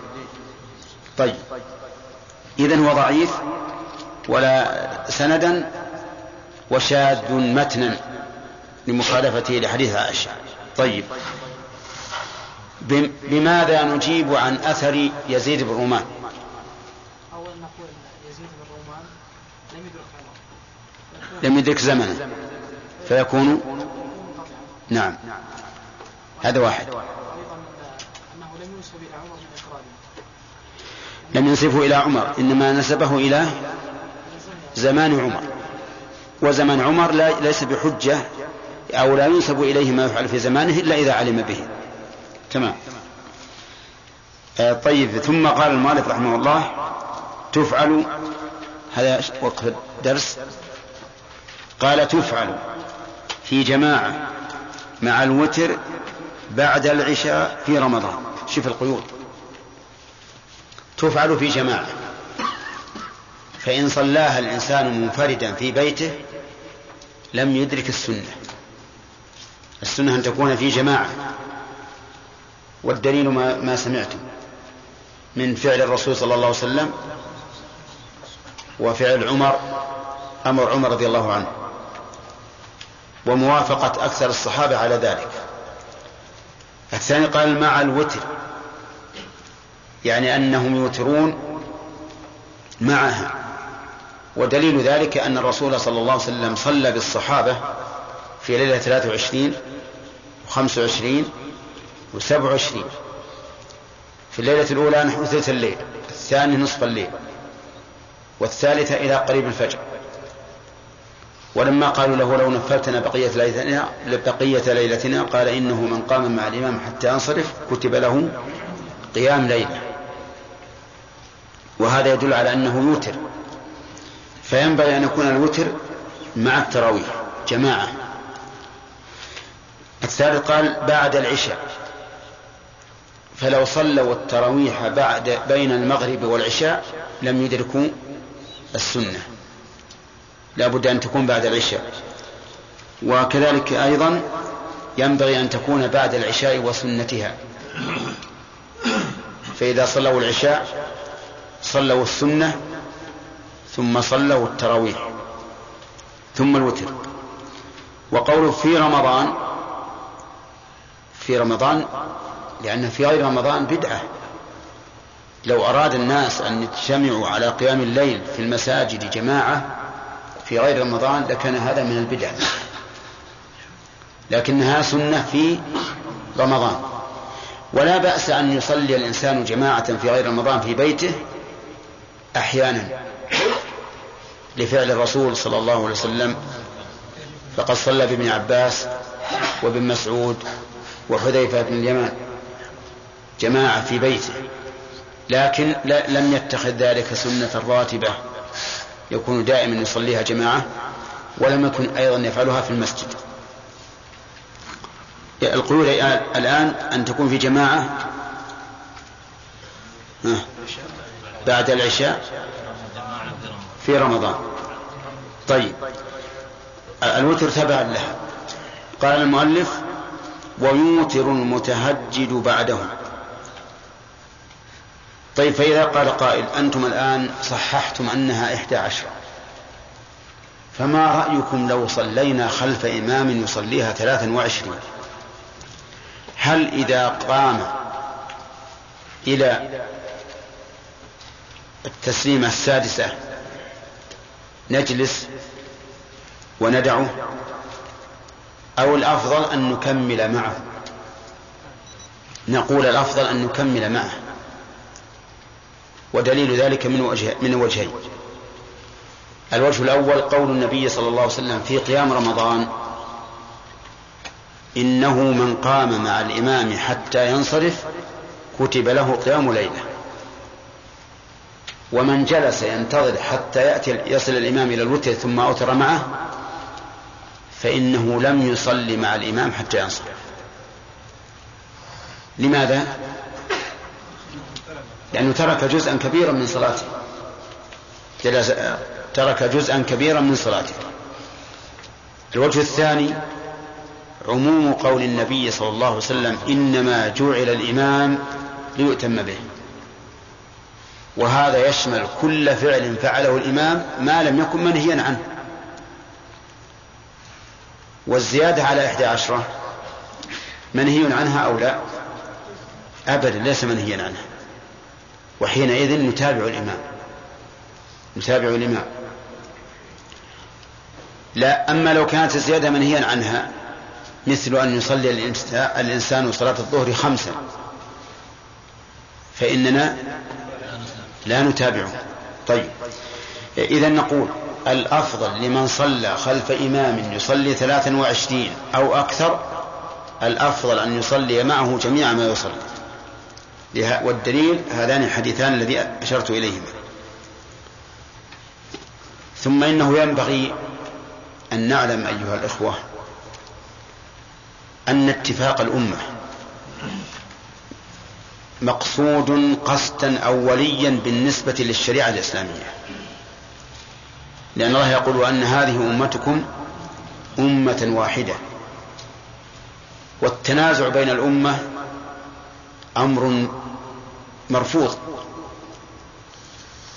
طيب. إذن هو ضعيف ولا سندا وشاذ متنا لمخالفته لحديث عائشة. طيب. بماذا نجيب عن أثر يزيد بن رومان؟ أول نقول يزيد بن رومان لم يدرك عمر لم يدرك زمنه. فيكون نعم. هذا واحد. لم ينسبه إلى عمر إنما نسبه إلى زمان عمر. وزمان عمر لا ليس بحجة أو لا ينسب إليه ما يفعل في زمانه إلا إذا علم به. تمام. آه طيب ثم قال المؤلف رحمه الله تفعل هذا وقف الدرس. قال تفعل في جماعة. مع الوتر بعد العشاء في رمضان. شوف القيود. تفعل في جماعة. فإن صلاها الإنسان منفردا في بيته لم يدرك السنة. السنة أن تكون في جماعة. والدليل ما, ما سمعتم. من فعل الرسول صلى الله عليه وسلم وفعل عمر أمر عمر رضي الله عنه. وموافقة أكثر الصحابة على ذلك. الثاني قال مع الوتر. يعني أنهم يوترون معها. ودليل ذلك أن الرسول صلى الله عليه وسلم صلى بالصحابة في ليلة 23 و25 و27 في الليلة الأولى نحو ثلث الليل الثاني نصف الليل والثالثة إلى قريب الفجر. ولما قالوا له لو نفلتنا بقية ليلتنا بقية ليلتنا قال إنه من قام مع الإمام حتى ينصرف كتب له قيام ليلة. وهذا يدل على أنه يوتر. فينبغي أن يكون الوتر مع التراويح جماعة. الثالث قال بعد العشاء. فلو صلوا التراويح بعد بين المغرب والعشاء لم يدركوا السنة. لا بد أن تكون بعد العشاء. وكذلك أيضا ينبغي أن تكون بعد العشاء وسنتها. فإذا صلوا العشاء صلوا السنة ثم صلوا التراويح ثم الوتر. وقوله في رمضان في رمضان لأن في غير رمضان بدعة. لو أراد الناس أن يجتمعوا على قيام الليل في المساجد جماعة في غير رمضان لكان هذا من البدع. لكنها سنة في رمضان. ولا بأس أن يصلي الإنسان جماعة في غير رمضان في بيته أحيانا. لفعل الرسول صلى الله عليه وسلم فقد صلى بابن عباس وابن مسعود وحذيفة بن اليمان جماعة في بيته لكن لم يتخذ ذلك سنة راتبة يكون دائما يصليها جماعة ولم يكن أيضا يفعلها في المسجد. القيود الآن أن تكون في جماعة. بعد العشاء. في رمضان. طيب. الوتر تبع لها. قال المؤلف ويوتر المتهجد بعده. طيب فإذا قال قائل أنتم الآن صححتم أنها إحدى عشر. فما رأيكم لو صلينا خلف إمام يصليها ثلاثا وعشرين؟ هل إذا قام إلى التسليمة السادسة نجلس وندعه أو الأفضل أن نكمل معه؟ نقول الأفضل أن نكمل معه. ودليل ذلك من وجه من وجهين. الوجه الأول قول النبي صلى الله عليه وسلم في قيام رمضان إنه من قام مع الإمام حتى ينصرف كتب له قيام ليلة. ومن جلس ينتظر حتى يأتي يصل الإمام إلى الوتر ثم أوتر معه فإنه لم يصلي مع الإمام حتى ينصرف. لماذا؟ لأنه ترك جزءا كبيرا من صلاته. جلس ترك جزءا كبيرا من صلاته. الوجه الثاني عموم قول النبي صلى الله عليه وسلم إنما جعل الإمام ليؤتم به. وهذا يشمل كل فعل فعله الإمام ما لم يكن منهيا عنه. والزيادة على إحدى عشرة منهي عنها أو لا؟ أبدا ليس منهيا عنها. وحينئذ نتابع الإمام. نتابع الإمام. لا أما لو كانت الزيادة منهيا عنها مثل أن يصلي الإنسان صلاة الظهر خمسا فإننا لا نتابعه طيب. إذا نقول الأفضل لمن صلى خلف إمام يصلي ثلاثا وعشرين أو أكثر الأفضل أن يصلي معه جميع ما يصلي. والدليل هذان الحديثان الذي أشرت إليهما. ثم إنه ينبغي أن نعلم أيها الإخوة أن اتفاق الأمة مقصود قصدا أوليا بالنسبة للشريعة الإسلامية. لأن الله يقول أن هذه أمتكم أمة واحدة. والتنازع بين الأمة أمر مرفوض.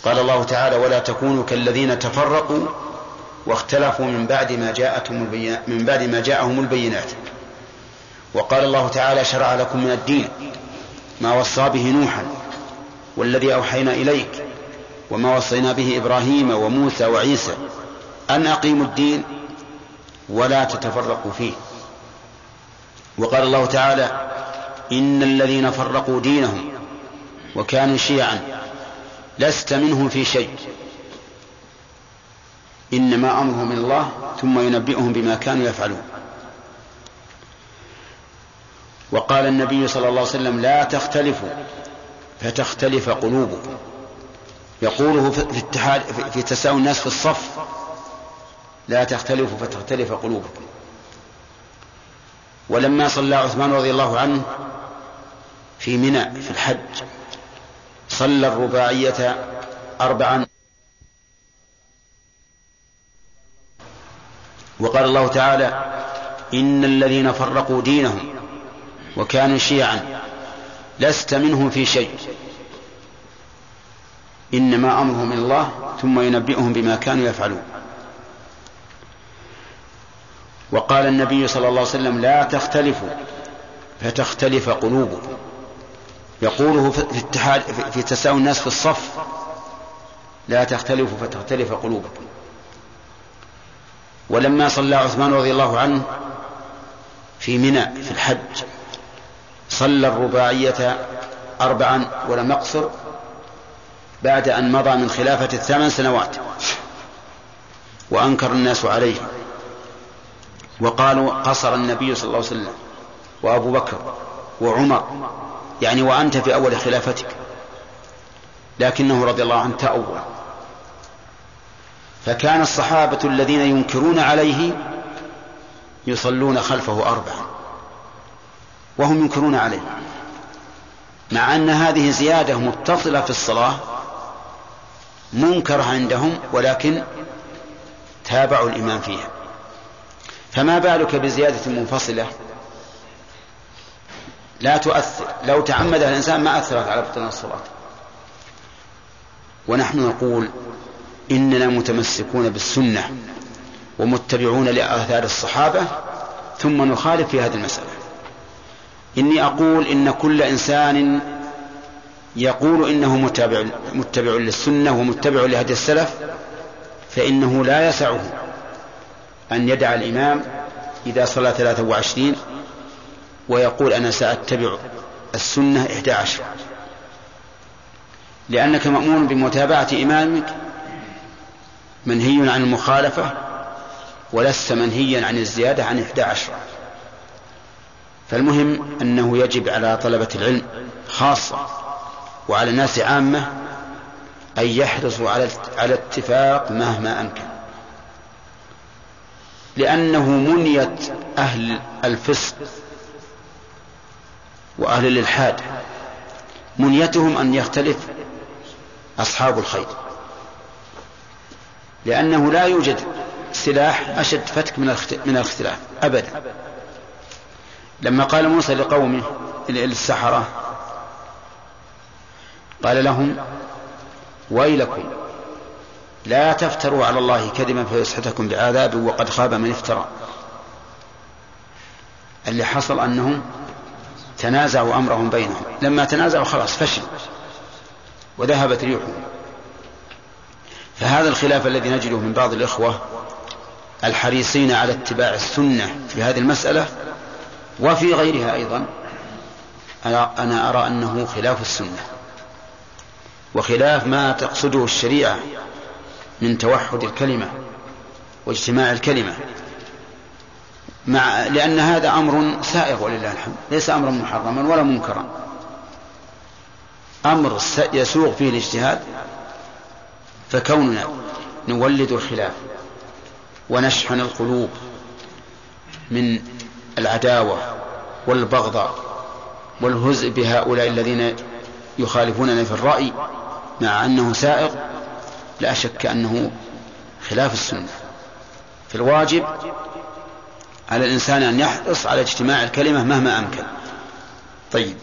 قال الله تعالى ولا تكونوا كالذين تفرقوا واختلفوا من بعد ما جاءتهم من بعد ما جاءهم البينات. وقال الله تعالى شرع لكم من الدين ما وصى به نوحا والذي أوحينا إليك وما وصينا به إبراهيم وموسى وعيسى أن أقيموا الدين ولا تتفرقوا فيه. وقال الله تعالى إن الذين فرقوا دينهم وكانوا شيعا. لست منهم في شيء. إنما أمرهم من الله ثم ينبئهم بما كانوا يفعلون. وقال النبي صلى الله عليه وسلم لا تختلفوا فتختلف قلوبكم. يقوله في اتحاد في تساوي الناس في الصف لا تختلفوا فتختلف قلوبكم. ولما صلى عثمان رضي الله عنه في منى في الحج صلى الرباعية أربعا. وقال الله تعالى إن الذين فرقوا دينهم وكانوا شيعا لست منهم في شيء. إنما أمرهم من الله ثم ينبئهم بما كانوا يفعلون. وقال النبي صلى الله عليه وسلم لا تختلفوا فتختلف قلوبكم. يقوله في اتحاد في تساوي الناس في الصف لا تختلفوا فتختلف قلوبكم. ولما صلى عثمان رضي الله عنه في منى في الحج صلى الرباعية أربعا ولم يقصر بعد أن مضى من خلافة الثمان سنوات وأنكر الناس عليه وقالوا قصر النبي صلى الله عليه وسلم وأبو بكر وعمر يعني وأنت في أول خلافتك. لكنه رضي الله عنه تأول. فكان الصحابة الذين ينكرون عليه يصلون خلفه أربعا وهم ينكرون عليه. مع أن هذه زيادة متصلة في الصلاة منكرة عندهم ولكن تابعوا الإمام فيها. فما بالك بزيادة منفصلة؟ لا تؤثر. لو تعمدها الإنسان ما أثرت على بطلان الصلاة. ونحن نقول إننا متمسكون بالسنة ومتبعون لآثار الصحابة ثم نخالف في هذه المسألة. إني أقول إن كل إنسان يقول إنه متبع, متبع للسنة ومتبع لهدي السلف فإنه لا يسعه أن يدع الإمام إذا صلى ثلاثة وعشرين ويقول أنا سأتبع السنة إحدى عشر. لأنك مأمور بمتابعة إمامك منهي عن المخالفة ولست منهيا عن الزيادة عن إحدى عشر. فالمهم أنه يجب على طلبة العلم خاصة وعلى الناس عامة أن يحرصوا على على اتفاق مهما أمكن. لأنه منية أهل الفسق وأهل الإلحاد. منيتهم أن يختلف أصحاب الخير. لأنه لا يوجد سلاح أشد فتك من الاختلاف أبدا. لما قال موسى لقومه للسحرة قال لهم ويلكم لا تفتروا على الله كذبا فيسحتكم بعذاب وقد خاب من افترى. اللي حصل أنهم تنازعوا أمرهم بينهم. لما تنازعوا خلاص فشل. وذهبت ريحهم فهذا الخلاف الذي نجده من بعض الإخوة الحريصين على اتباع السنة في هذه المسألة وفي غيرها أيضا أنا أرى أنه خلاف السنة. وخلاف ما تقصده الشريعة من توحد الكلمة واجتماع الكلمة. مع لأن هذا أمر سائغ ولله الحمد. ليس أمرا محرما ولا منكرا. أمر يسوغ فيه الاجتهاد فكوننا نولد الخلاف ونشحن القلوب من العداوة والبغضاء والهزء بهؤلاء الذين يخالفوننا في الرأي مع أنه سائغ لا شك أنه خلاف السنة. في الواجب على الإنسان أن يحرص على اجتماع الكلمة مهما أمكن. طيب.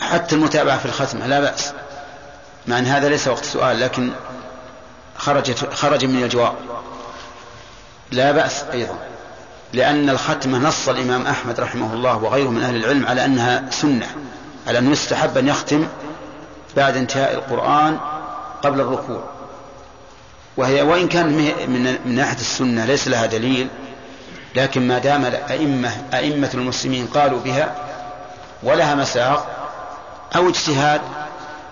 حتى المتابعة في الختمة لا بأس. مع أن هذا ليس وقت سؤال لكن خرجت خرج من الجواب. لا بأس أيضا. لأن الختمة نص الإمام أحمد رحمه الله وغيره من أهل العلم على أنها سنة على أنه يستحب أن يختم بعد انتهاء القرآن قبل الركوع. وهي وإن كان من ناحية السنة ليس لها دليل لكن ما دام الأئمة أئمة المسلمين قالوا بها ولها مساق أو اجتهاد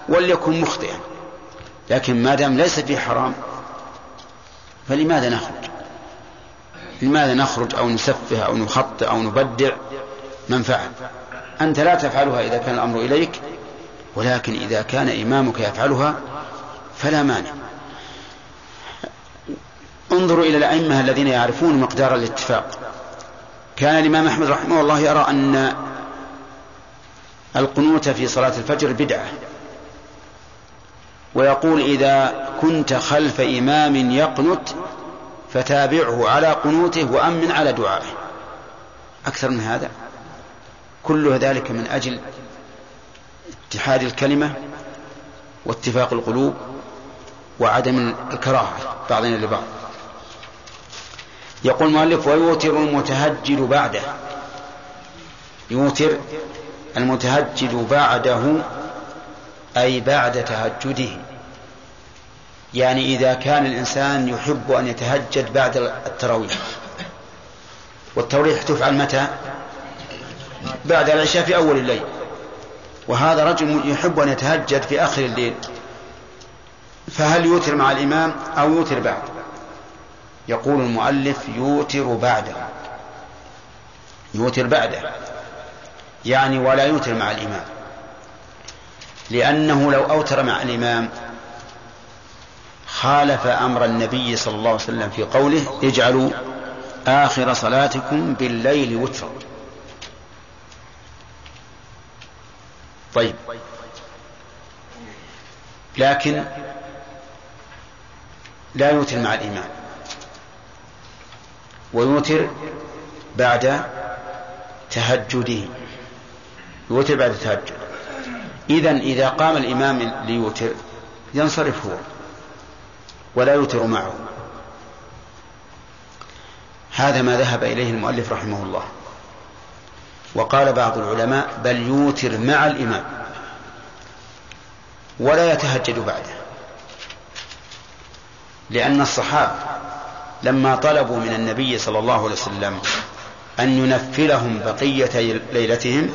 وليكن مخطئا. لكن ما دام ليس فيه حرام فلماذا نخرج؟ لماذا نخرج أو نسفه أو نخطئ أو نبدع؟ من فعل أنت لا تفعلها إذا كان الأمر إليك ولكن إذا كان إمامك يفعلها فلا مانع. انظروا إلى الأئمة الذين يعرفون مقدار الاتفاق. كان الإمام أحمد رحمه الله يرى أن القنوت في صلاة الفجر بدعة. ويقول إذا كنت خلف إمام يقنت فتابعه على قنوته وأمن على دعائه. أكثر من هذا؟ كل ذلك من أجل اتحاد الكلمة واتفاق القلوب وعدم الكراهة بعضنا لبعض. يقول المؤلف ويوتر المتهجد بعده. يوتر المتهجد بعده أي بعد تهجده. يعني إذا كان الإنسان يحب أن يتهجد بعد التراويح. والتراويح تفعل متى؟ بعد العشاء في أول الليل. وهذا رجل يحب أن يتهجد في آخر الليل. فهل يوتر مع الإمام أو يوتر بعد؟ يقول المؤلف يوتر بعده. يوتر بعده. يعني ولا يوتر مع الإمام. لأنه لو أوتر مع الإمام خالف أمر النبي صلى الله عليه وسلم في قوله اجعلوا آخر صلاتكم بالليل وترا طيب. لكن لا يوتر مع الإمام. ويوتر بعد تهجده يوتر بعد التهجد إذا إذا قام الإمام ليوتر ينصرف هو ولا يوتر معه. هذا ما ذهب إليه المؤلف رحمه الله. وقال بعض العلماء بل يوتر مع الإمام ولا يتهجد بعده. لأن الصحابة لما طلبوا من النبي صلى الله عليه وسلم أن ينفلهم بقية ليلتهم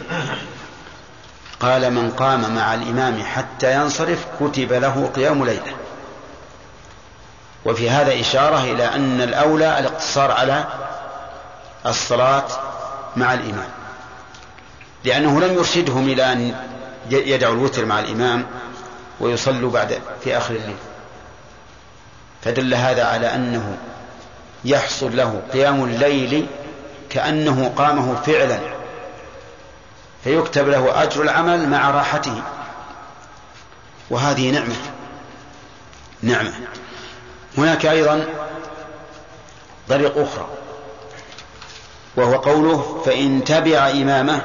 قال من قام مع الإمام حتى ينصرف كتب له قيام ليلة. وفي هذا إشارة إلى أن الأولى الاقتصار على الصلاة مع الإمام. لأنه لم يرشدهم إلى أن يدعوا الوتر مع الإمام ويصلوا بعد في آخر الليل. فدل هذا على أنه يحصل له قيام الليل كأنه قامه فعلا فيكتب له أجر العمل مع راحته. وهذه نعمة نعمة. هناك أيضا طريق أخرى وهو قوله فإن تبع إمامه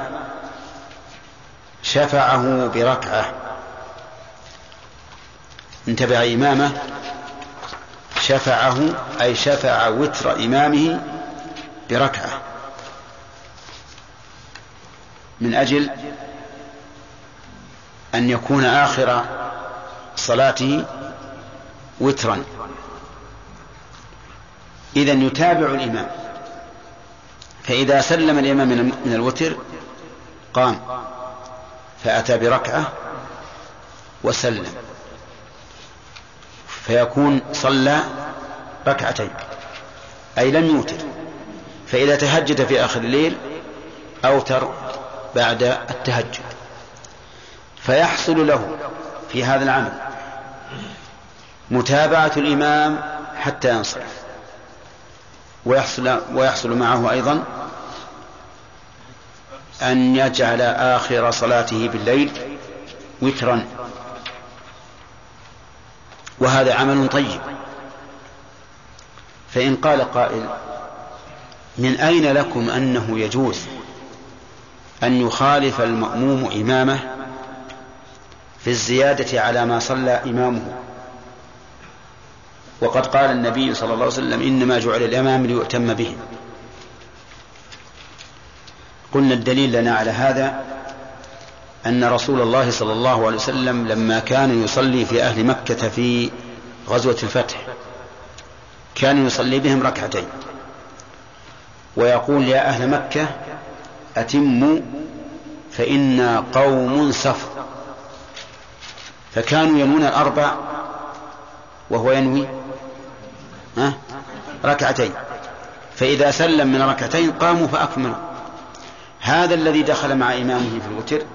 شفعه بركعة. إن تبع إمامه شفعه أي شفع وتر إمامه بركعة. من أجل أن يكون آخر صلاته وترا. إذا يتابع الإمام. فإذا سلم الإمام من الوتر قام فأتى بركعة وسلم. فيكون صلى ركعتين. أي لم يوتر. فإذا تهجد في آخر الليل أوتر بعد التهجد. فيحصل له في هذا العمل متابعة الإمام حتى ينصرف. ويحصل, ويحصل معه أيضا أن يجعل آخر صلاته بالليل وترا. وهذا عمل طيب. فإن قال قائل من أين لكم أنه يجوز أن يخالف المأموم إمامه في الزيادة على ما صلى إمامه؟ وقد قال النبي صلى الله عليه وسلم إنما جعل الإمام ليؤتم به. قلنا الدليل لنا على هذا أن رسول الله صلى الله عليه وسلم لما كان يصلي في أهل مكة في غزوة الفتح كان يصلي بهم ركعتين. ويقول يا أهل مكة أتموا فإنا قوم صف فكانوا ينوون الأربع وهو ينوي ها ركعتين. فإذا سلم من ركعتين قاموا فأكملوا. هذا الذي دخل مع إمامه في الوتر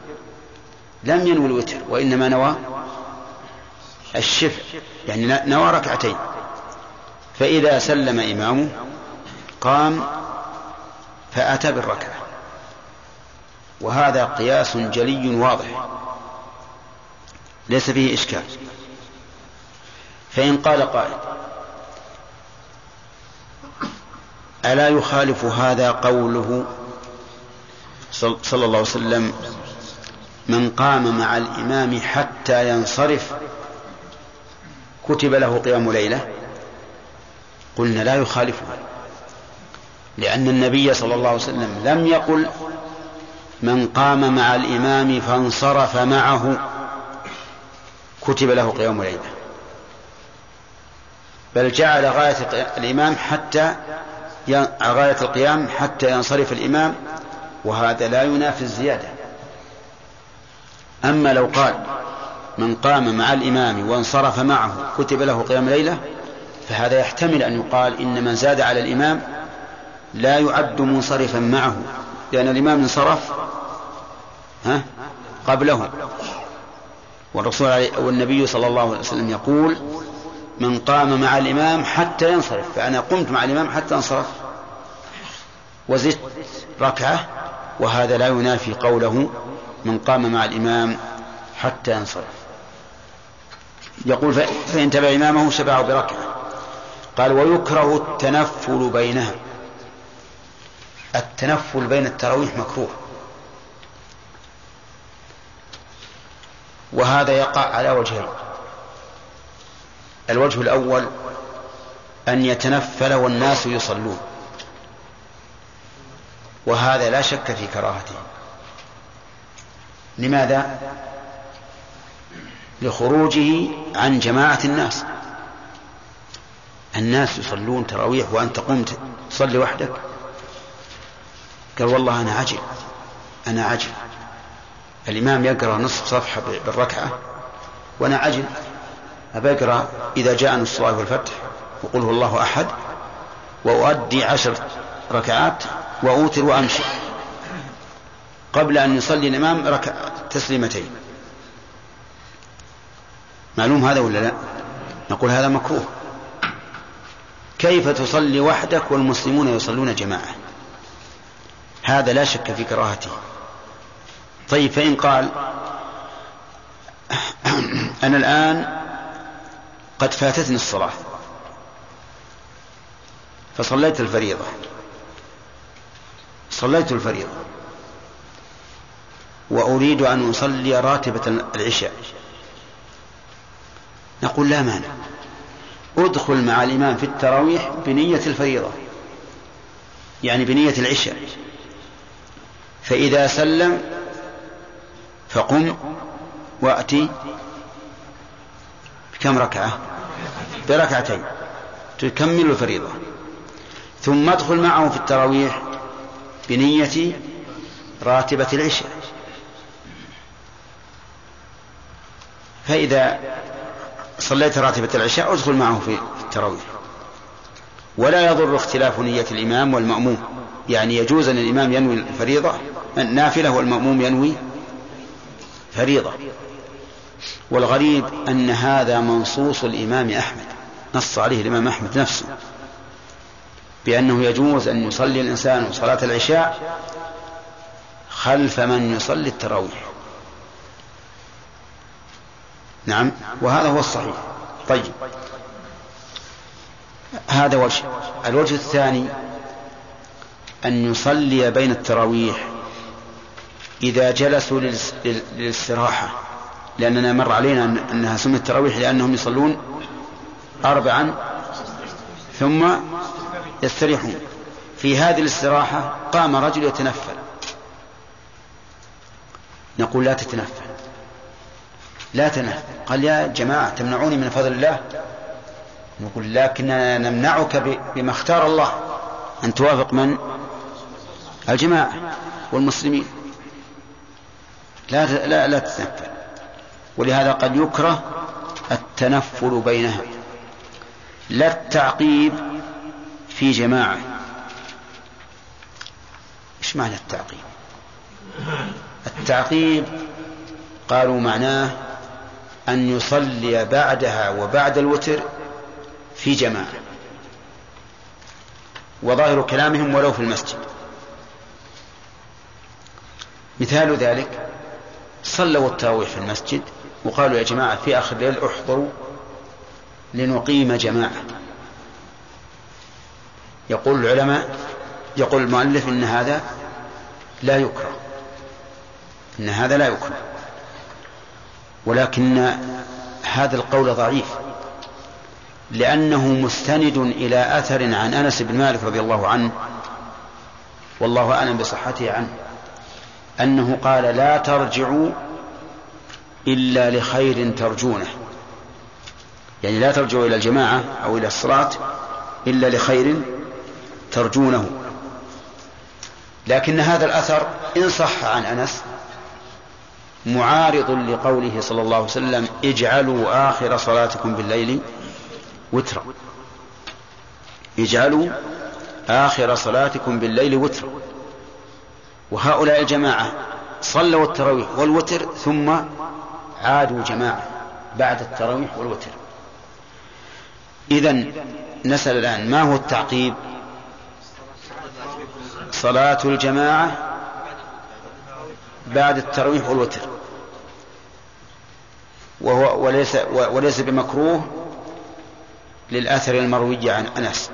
لم ينوي الوتر وإنما نوى الشفع يعني نوى ركعتين. فإذا سلم إمامه قام فأتى بالركعة. وهذا قياس جلي واضح. ليس فيه إشكال. فإن قال قائل ألا يخالف هذا قوله صلى الله عليه وسلم من قام مع الإمام حتى ينصرف كتب له قيام ليلة قلنا لا يخالفه لأن النبي صلى الله عليه وسلم لم يقل من قام مع الإمام فانصرف معه كتب له قيام ليلة. بل جعل غاية الإمام حتى غاية القيام حتى ينصرف الإمام وهذا لا ينافي الزيادة. أما لو قال من قام مع الإمام وانصرف معه كتب له قيام ليلة فهذا يحتمل أن يقال إن من زاد على الإمام لا يعد منصرفا معه لأن الإمام انصرف ها قبله. والرسول والنبي صلى الله عليه وسلم يقول من قام مع الإمام حتى ينصرف فأنا قمت مع الإمام حتى انصرف. وزدت ركعة وهذا لا ينافي قوله من قام مع الإمام حتى ينصرف يقول فإن تبع إمامه شبعه بركعة. قال ويكره التنفل بينها. التنفل بين التراويح مكروه. وهذا يقع على وجهين الوجه الأول أن يتنفل والناس يصلون. وهذا لا شك في كراهته. لماذا؟ لخروجه عن جماعة الناس. الناس يصلون تراويح وأنت قمت تصلي وحدك. قال والله أنا عجل. أنا عجل. الإمام يقرأ نصف صفحة بالركعة وأنا عجل. أبى أقرأ إذا جاء نصف الله والفتح وقل هو الله أحد وأؤدي عشر ركعات وأوتر وأمشي. قبل أن يصلي الإمام ركع تسليمتين. معلوم هذا ولا لا؟ نقول هذا مكروه. كيف تصلي وحدك والمسلمون يصلون جماعة؟ هذا لا شك في كراهته. طيب فإن قال أنا الآن قد فاتتني الصلاة. فصليت الفريضة. صليت الفريضة. وأريد أن أصلي راتبة العشاء. نقول لا مانع. ادخل مع الإمام في التراويح بنية الفريضة يعني بنية العشاء. فإذا سلم فقم وأتي بكم ركعة؟ بركعتين. تكمل الفريضة. ثم ادخل معه في التراويح بنية راتبة العشاء. فإذا صليت راتبة العشاء ادخل معه في التراويح. ولا يضر اختلاف نية الإمام والمأموم. يعني يجوز أن الإمام ينوي الفريضة النافلة والمأموم ينوي فريضة. والغريب أن هذا منصوص الإمام أحمد. نص عليه الإمام أحمد نفسه. بأنه يجوز أن يصلي الإنسان صلاة العشاء خلف من يصلي التراويح. نعم. وهذا هو الصحيح. طيب. هذا وجه. الوجه الثاني أن يصلي بين التراويح إذا جلسوا للاستراحة. لأننا مر علينا أنها سمت التراويح لأنهم يصلون أربعا ثم يستريحون. في هذه الاستراحة قام رجل يتنفل. نقول لا تتنفل. لا تنفل قال يا جماعة تمنعوني من فضل الله؟ نقول لكننا نمنعك بما اختار الله. أن توافق من؟ الجماعة والمسلمين. لا لا لا تتنفل. ولهذا قد يكره التنفل بينها لا التعقيب في جماعة. إيش معنى التعقيب؟ التعقيب قالوا معناه أن يصلي بعدها وبعد الوتر في جماعة. وظاهر كلامهم ولو في المسجد. مثال ذلك صلوا التراويح في المسجد وقالوا يا جماعة في آخر الليل احضروا لنقيم جماعة. يقول العلماء يقول المؤلف إن هذا لا يكره. إن هذا لا يكره. ولكن هذا القول ضعيف لأنه مستند إلى أثر عن أنس بن مالك رضي الله عنه والله أعلم بصحته عنه أنه قال لا ترجعوا إلا لخير ترجونه. يعني لا ترجعوا إلى الجماعة أو إلى الصلاة إلا لخير ترجونه. لكن هذا الأثر إن صح عن أنس معارض لقوله صلى الله عليه وسلم اجعلوا آخر صلاتكم بالليل وترا. اجعلوا آخر صلاتكم بالليل وترا. وهؤلاء الجماعة صلوا التراويح والوتر ثم عادوا جماعة بعد التراويح والوتر. إذا نسأل الآن ما هو التعقيب؟ صلاة الجماعة بعد التراويح والوتر. وهو وليس وليس بمكروه للأثر المروي عن أنس.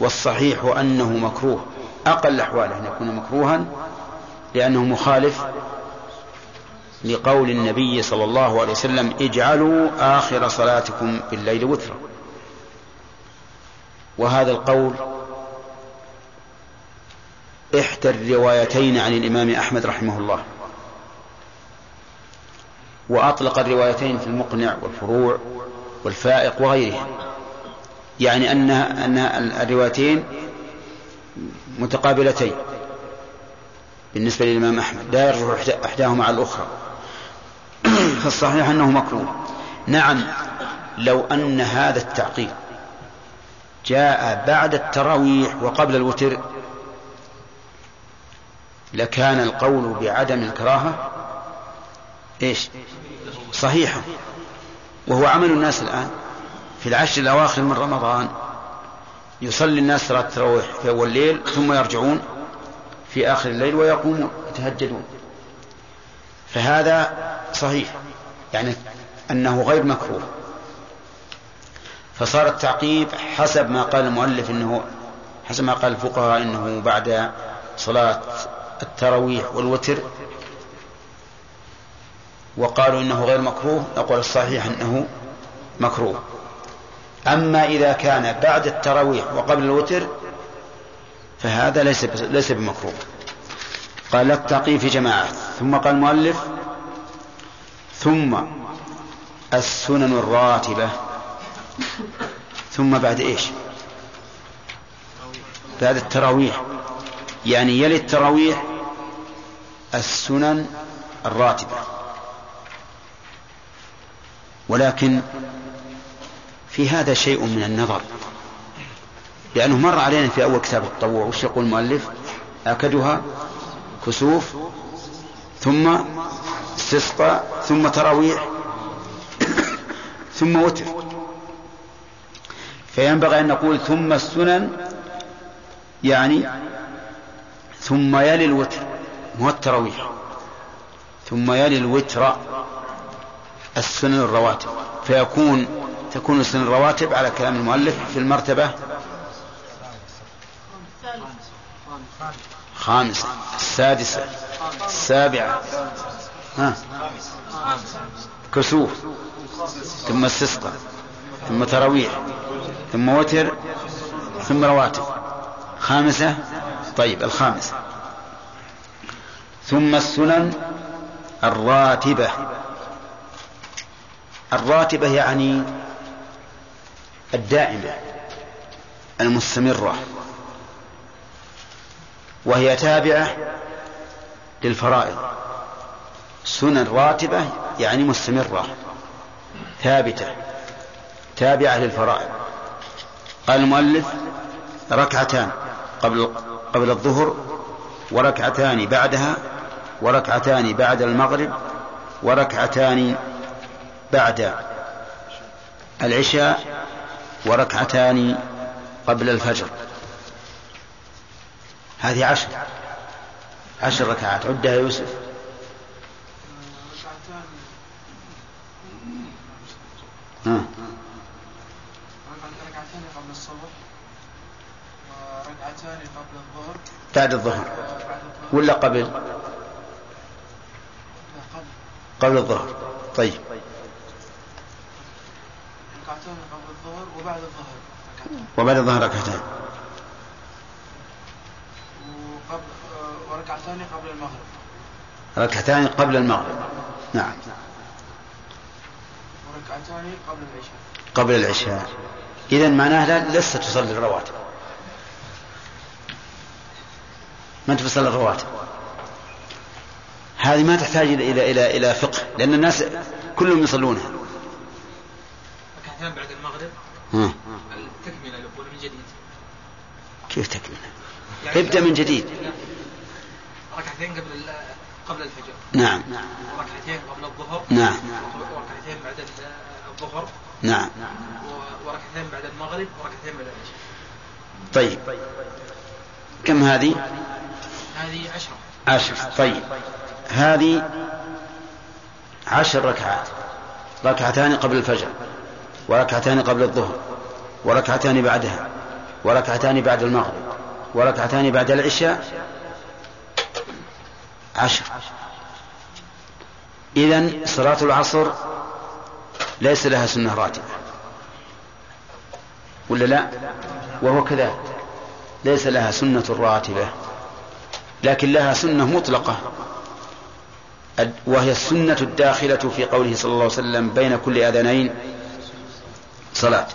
والصحيح أنه مكروه. أقل أحواله أن يكون مكروها لأنه مخالف لقول النبي صلى الله عليه وسلم اجعلوا آخر صلاتكم بالليل وترا. وهذا القول إحدى الروايتين عن الإمام أحمد رحمه الله. وأطلق الروايتين في المقنع والفروع والفائق وغيرها يعني أن أن الروايتين متقابلتين بالنسبة للإمام أحمد لا إحدى- إحداهما على الأخرى. فالصحيح أنه مكروه. نعم لو أن هذا التعقيب جاء بعد التراويح وقبل الوتر لكان القول بعدم الكراهة. إيش؟ صحيحا وهو عمل الناس الآن. في العشر الأواخر من رمضان يصلي الناس صلاة التراويح في أول الليل ثم يرجعون في آخر الليل ويقومون يتهجدون. فهذا صحيح. يعني أنه غير مكروه. فصار التعقيب حسب ما قال المؤلف إنه حسب ما قال الفقهاء إنه بعد صلاة التراويح والوتر وقالوا إنه غير مكروه نقول الصحيح إنه مكروه. أما إذا كان بعد التراويح وقبل الوتر فهذا ليس ليس بمكروه. قال لا التعقيب في جماعة. ثم قال المؤلف ثم السنن الراتبة. ثم بعد إيش؟ بعد التراويح. يعني يلي التراويح السنن الراتبة. ولكن في هذا شيء من النظر. لأنه مر علينا في أول كتاب التطوع وش يقول المؤلف؟ أكدها كسوف ثم استسقى ثم تراويح ثم وتر. فينبغي أن نقول ثم السنن يعني ثم يلي الوتر مو التراويح. ثم يلي الوتر. السنن الرواتب. فيكون تكون السنن الرواتب على كلام المؤلف في المرتبة خامسة السادسة السابعة ها؟ كسوف ثم استسقى ثم تراويح ثم وتر ثم رواتب. خامسة طيب الخامسة. ثم السنن الراتبة. الراتبة يعني الدائمة المستمرة وهي تابعة للفرائض. سنن راتبة يعني مستمرة ثابتة تابعة للفرائض. قال المؤلف ركعتان قبل قبل الظهر وركعتان بعدها وركعتان بعد المغرب وركعتان بعد العشاء وركعتان قبل الفجر. هذه عشر. عشر ركعات. عدها يوسف. ها. ركعتان قبل الصبح وركعتان قبل الظهر بعد الظهر. ولا قبل؟ قبل الظهر. طيب ركعتان قبل الظهر وبعد الظهر وبعد الظهر ركعتان. وركعتان قبل المغرب. ركعتان قبل المغرب. نعم. وركعتان قبل العشاء. قبل العشاء. إذا معناه لا لست تصلي الرواتب ما أنت تصلي الرواتب هذه ما تحتاج إلى إلى إلى إلى فقه لأن الناس كلهم يصلونها. ركعتان بعد المغرب. ها. التكملة الأولى من جديد. كيف تكمل ابدأ من جديد. ركعتين قبل قبل الفجر. نعم. وركعتين قبل الظهر. نعم. وركعتين بعد ال- الظهر. نعم. وركعتين بعد المغرب. وركعتين بعد العشاء. طيب. كم هذه؟ هذه عشرة. عشر. طيب. هذه عشر ركعات. ركعتان قبل الفجر. وركعتان قبل الظهر وركعتان بعدها وركعتان بعد المغرب وركعتان بعد العشاء عشر. إذن صلاة العصر ليس لها سنة راتبة. ولا لا؟ وهو كذلك. ليس لها سنة راتبة لكن لها سنة مطلقة. وهي السنة الداخلة في قوله صلى الله عليه وسلم بين كل أذانين صلاة.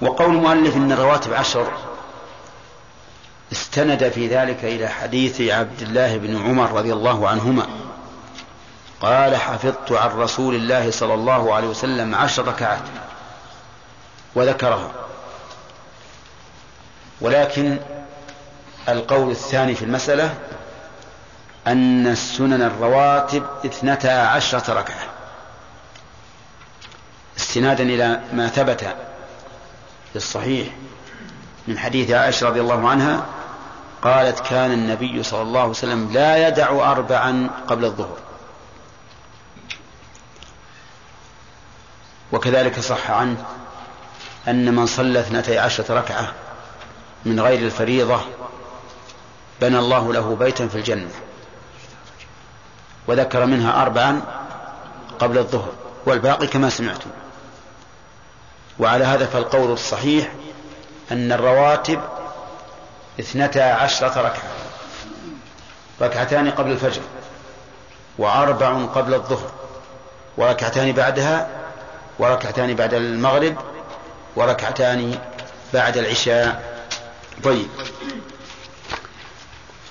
وقول المؤلف إن الرواتب عشر استند في ذلك إلى حديث عبد الله بن عمر رضي الله عنهما. قال حفظت عن رسول الله صلى الله عليه وسلم عشر ركعات وذكرها. ولكن القول الثاني في المسألة أن السنن الرواتب اثنتا عشرة ركعة. استنادا إلى ما ثبت في الصحيح من حديث عائشة رضي الله عنها قالت كان النبي صلى الله عليه وسلم لا يدع أربعا قبل الظهر. وكذلك صح عنه أن من صلى اثنتي عشرة ركعة من غير الفريضة بنى الله له بيتا في الجنة وذكر منها أربعا قبل الظهر والباقي كما سمعتم. وعلى هذا فالقول الصحيح أن الرواتب اثنتا عشرة ركعة ركعتان قبل الفجر وأربع قبل الظهر وركعتان بعدها وركعتان بعد المغرب وركعتان بعد العشاء. طيب.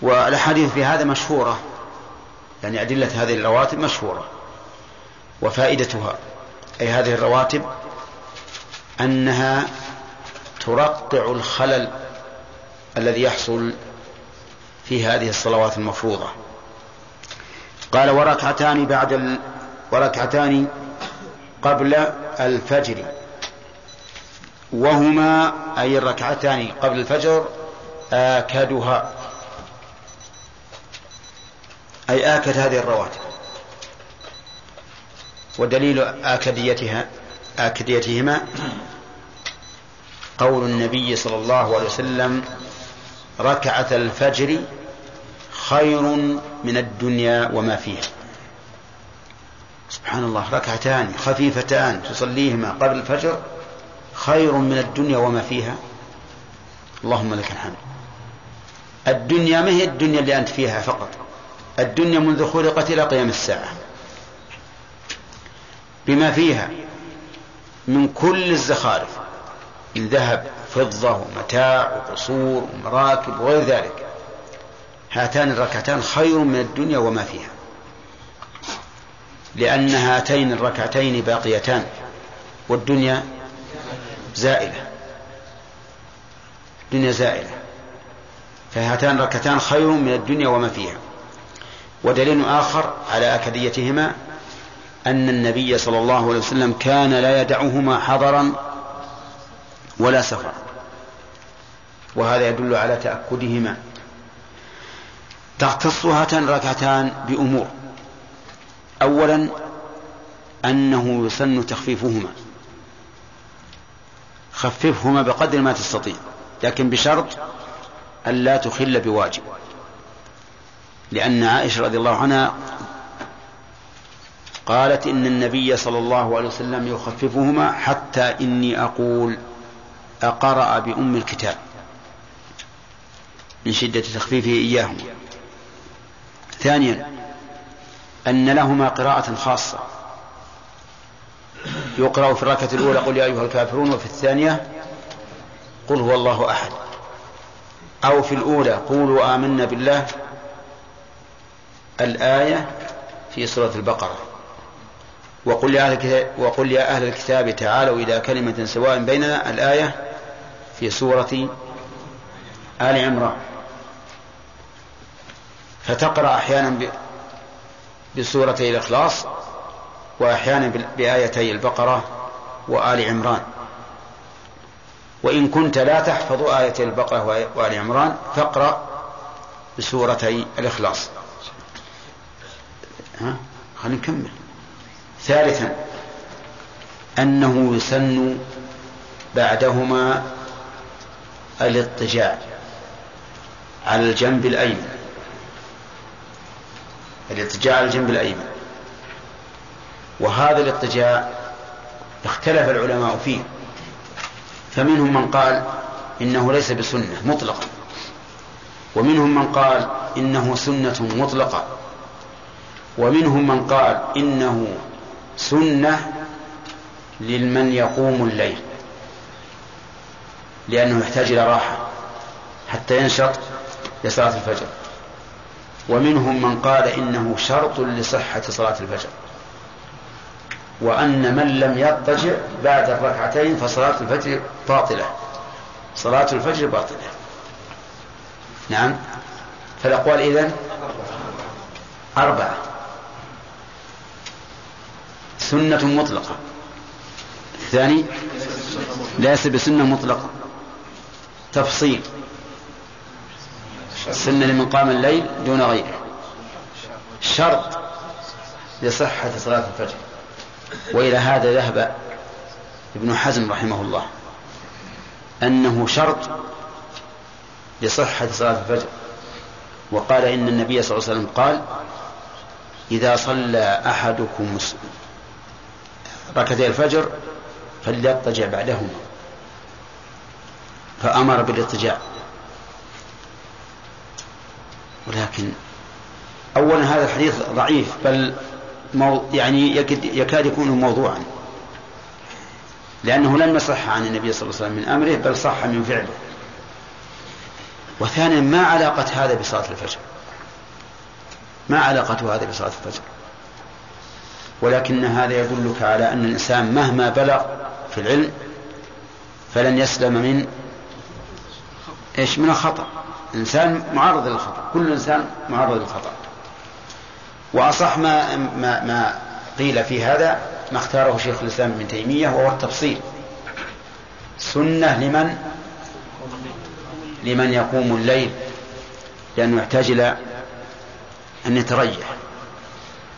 والأحاديث في هذا مشهورة يعني أدلة هذه الرواتب مشهورة وفائدتها أي هذه الرواتب أنها ترقع الخلل الذي يحصل في هذه الصلوات المفروضة. قال وركعتان بعد ال... وركعتان قبل الفجر. وهما أي الركعتان قبل الفجر آكدها. أي آكد هذه الرواتب. ودليل آكديتها آكديتهما قول النبي صلى الله عليه وسلم ركعة الفجر خير من الدنيا وما فيها. سبحان الله ركعتان خفيفتان تصليهما قبل الفجر خير من الدنيا وما فيها. اللهم لك الحمد. الدنيا ما هي الدنيا اللي أنت فيها فقط؟ الدنيا منذ خلقت إلى قيام الساعة. بما فيها من كل الزخارف من ذهب فضة ومتاع وقصور ومراكب وغير ذلك. هاتان الركعتان خير من الدنيا وما فيها. لأن هاتين الركعتين باقيتان والدنيا زائلة. الدنيا زائلة. فهاتان الركعتان خير من الدنيا وما فيها. ودليل آخر على أكديتهما أن النبي صلى الله عليه وسلم كان لا يدعهما حضرا ولا سفر وهذا يدل على تأكدهما. تختص هاتان الركعتان بأمور. أولا أنه يسن تخفيفهما. خففهما بقدر ما تستطيع لكن بشرط أن لا تخل بواجب. لأن عائشة رضي الله عنها قالت إن النبي صلى الله عليه وسلم يخففهما حتى إني أقول أقرأ بأم الكتاب من شدة تخفيفه إياهما. ثانيا أن لهما قراءة خاصة. يقرأ في الركعة الأولى قل يا أيها الكافرون وفي الثانية قل هو الله أحد. أو في الأولى قولوا آمنا بالله. الآية في سورة البقرة. وقل يا أهل وقل يا أهل الكتاب تعالوا إلى كلمة سواء بيننا الآية في سورة آل عمران. فتقرأ أحيانا بسورتي الإخلاص وأحيانا بآيتي البقرة وآل عمران. وإن كنت لا تحفظ آيتي البقرة وآل عمران فاقرأ بسورتي الإخلاص. ها؟ خلينا نكمل. ثالثا أنه يسن بعدهما الاضطجاع على الجنب الأيمن. الاضطجاع على الجنب الأيمن. وهذا الاضطجاع اختلف العلماء فيه. فمنهم من قال إنه ليس بسنة مطلقا. ومنهم من قال إنه سنة مطلقة. ومنهم من قال إنه سنة لمن يقوم الليل لأنه يحتاج إلى راحة حتى ينشط لصلاة الفجر. ومنهم من قال إنه شرط لصحة صلاة الفجر وأن من لم يضطجع بعد الركعتين فصلاة الفجر باطلة صلاة الفجر باطلة. نعم. فالأقوال إذن؟ أربعة. سنة مطلقة. الثاني ليس بسنة مطلقة. تفصيل. السنة لمن قام الليل دون غيره. شرط لصحة صلاة الفجر. وإلى هذا ذهب ابن حزم رحمه الله. أنه شرط لصحة صلاة الفجر. وقال إن النبي صلى الله عليه وسلم قال إذا صلى أحدكم ركعتي الفجر فليضطجع بعدهما. فأمر بالاضطجاع. ولكن أولا هذا الحديث ضعيف بل مو يعني يكاد يكون موضوعا. لأنه لم يصح عن النبي صلى الله عليه وسلم من أمره بل صح من فعله. وثانيا ما علاقة هذا بصلاة الفجر؟ ما علاقة هذا بصلاة الفجر؟ ولكن هذا يدلك على أن الإنسان مهما بلغ في العلم فلن يسلم من إيش؟ من الخطأ. الإنسان معرض للخطأ. كل إنسان معرض للخطأ. وأصح ما, ما, ما قيل في هذا ما اختاره شيخ الإسلام ابن تيمية وهو التفصيل. سنة لمن؟ لمن يقوم الليل لأنه يحتاج إلى أن يتريح.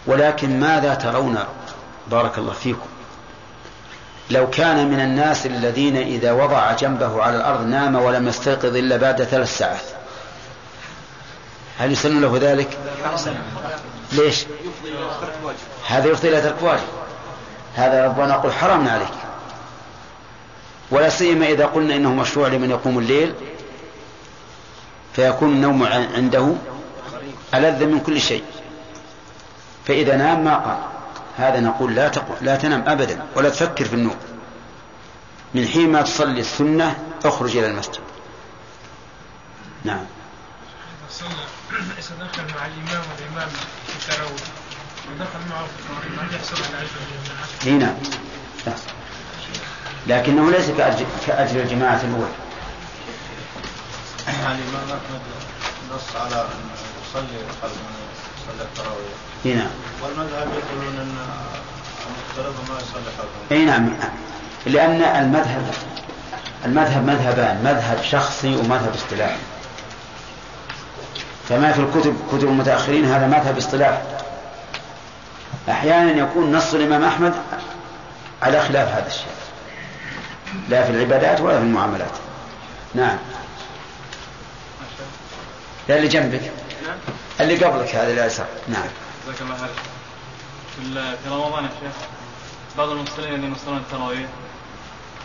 ولكن ماذا ترون بارك الله فيكم؟ لو كان من الناس الذين إذا وضع جنبه على الأرض نام ولم يستيقظ إلا بعد ثلاث ساعات. هل يسن له ذلك؟ ليش؟ هذا يفضي إلى ترك واجب. هذا ربنا نقول حرمنا عليك. ولا سيما إذا قلنا إنه مشروع لمن يقوم الليل فيكون النوم عنده ألذ من كل شيء. فإذا نام ما قام هذا نقول لا تقو لا تنام أبدا ولا تفكر في النوم. من حين ما تصلي السنة اخرج إلى المسجد. نعم. إذا دخل مع الإمام والإمام في التراويح ودخل معه في التراويح هل يحصل على أجر الجماعة؟ نعم. لكنه ليس كأجر, كأجر الجماعة الأولى. يعني الإمام أحمد نص على أن يصلي من يصلي التراويح. إي نعم. والمذهب يقولون أن المفترض ما يصلي خلفه إي نعم. لأن المذهب المذهب مذهبان مذهب شخصي ومذهب اصطلاحي. فما في الكتب كتب المتأخرين هذا مذهب اصطلاح أحيانا يكون نص الإمام أحمد على خلاف هذا الشيء. لا في العبادات ولا في المعاملات. نعم. لا اللي جنبك نعم. اللي قبلك هذا اليسار نعم. جزاك الله خير. في رمضان يا شيخ بعض المصلين الذين يصلون التراويح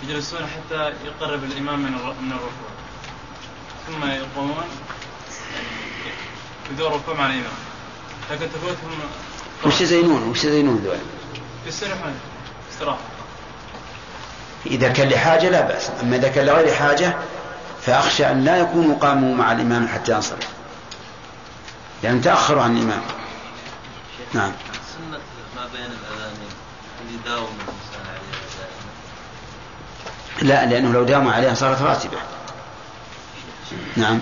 يجلسون حتى يقرب الإمام من من الركوع. ثم يقومون بدون ركوع مع الإمام. لكن تفوتهم وش يزينون؟ وش يزينون ذولا؟ يستريحون. استراحة. إذا كان لحاجة لا بأس. أما إذا كان لغير حاجة فأخشى أن لا يكونوا قاموا مع الإمام حتى ينصرف. لأن تأخروا عن الإمام. نعم. سنة ما بين الأذانين اللي يداوم الإنسان عليها دائما؟ لا لأنه لو داموا عليها صارت راتبة. نعم.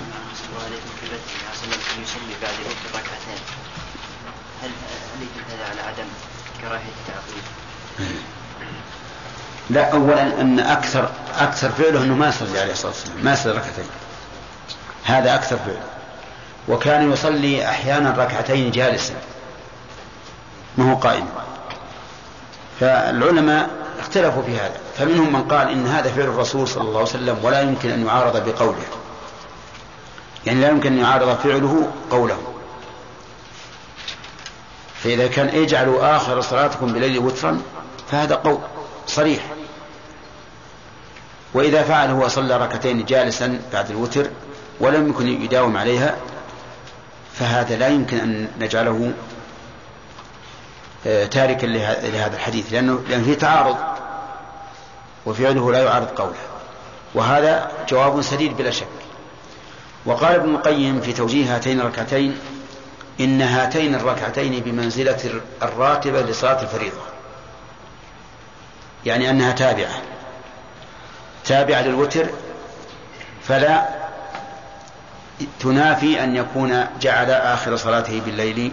يصلي بعد ركعتين. هل هل هذا على عدم كراهية التعقيد؟ لا أولا أن أكثر أكثر فعله أنه ما يصلي عليه الصلاة والسلام ما يصلي ركعتين. هذا أكثر فعله. وكان يصلي أحيانا ركعتين جالسا. ما هو قائم. فالعلماء اختلفوا في هذا. فمنهم من قال إن هذا فعل الرسول صلى الله عليه وسلم ولا يمكن أن يعارض بقوله. يعني لا يمكن أن يعارض فعله قوله. فإذا كان اجعلوا آخر صلاتكم بليل وترا فهذا قول صريح. وإذا فعل هو صلى ركعتين جالسا بعد الوتر ولم يكن يداوم عليها فهذا لا يمكن أن نجعله تاركا لهذا الحديث لأنه لأن فيه تعارض وفعله لا يعارض قوله. وهذا جواب سديد بلا شك. وقال ابن القيم في توجيه هاتين الركعتين إن هاتين الركعتين بمنزلة الراتبة لصلاة الفريضة. يعني أنها تابعة. تابعة للوتر فلا تنافي أن يكون جعل آخر صلاته بالليل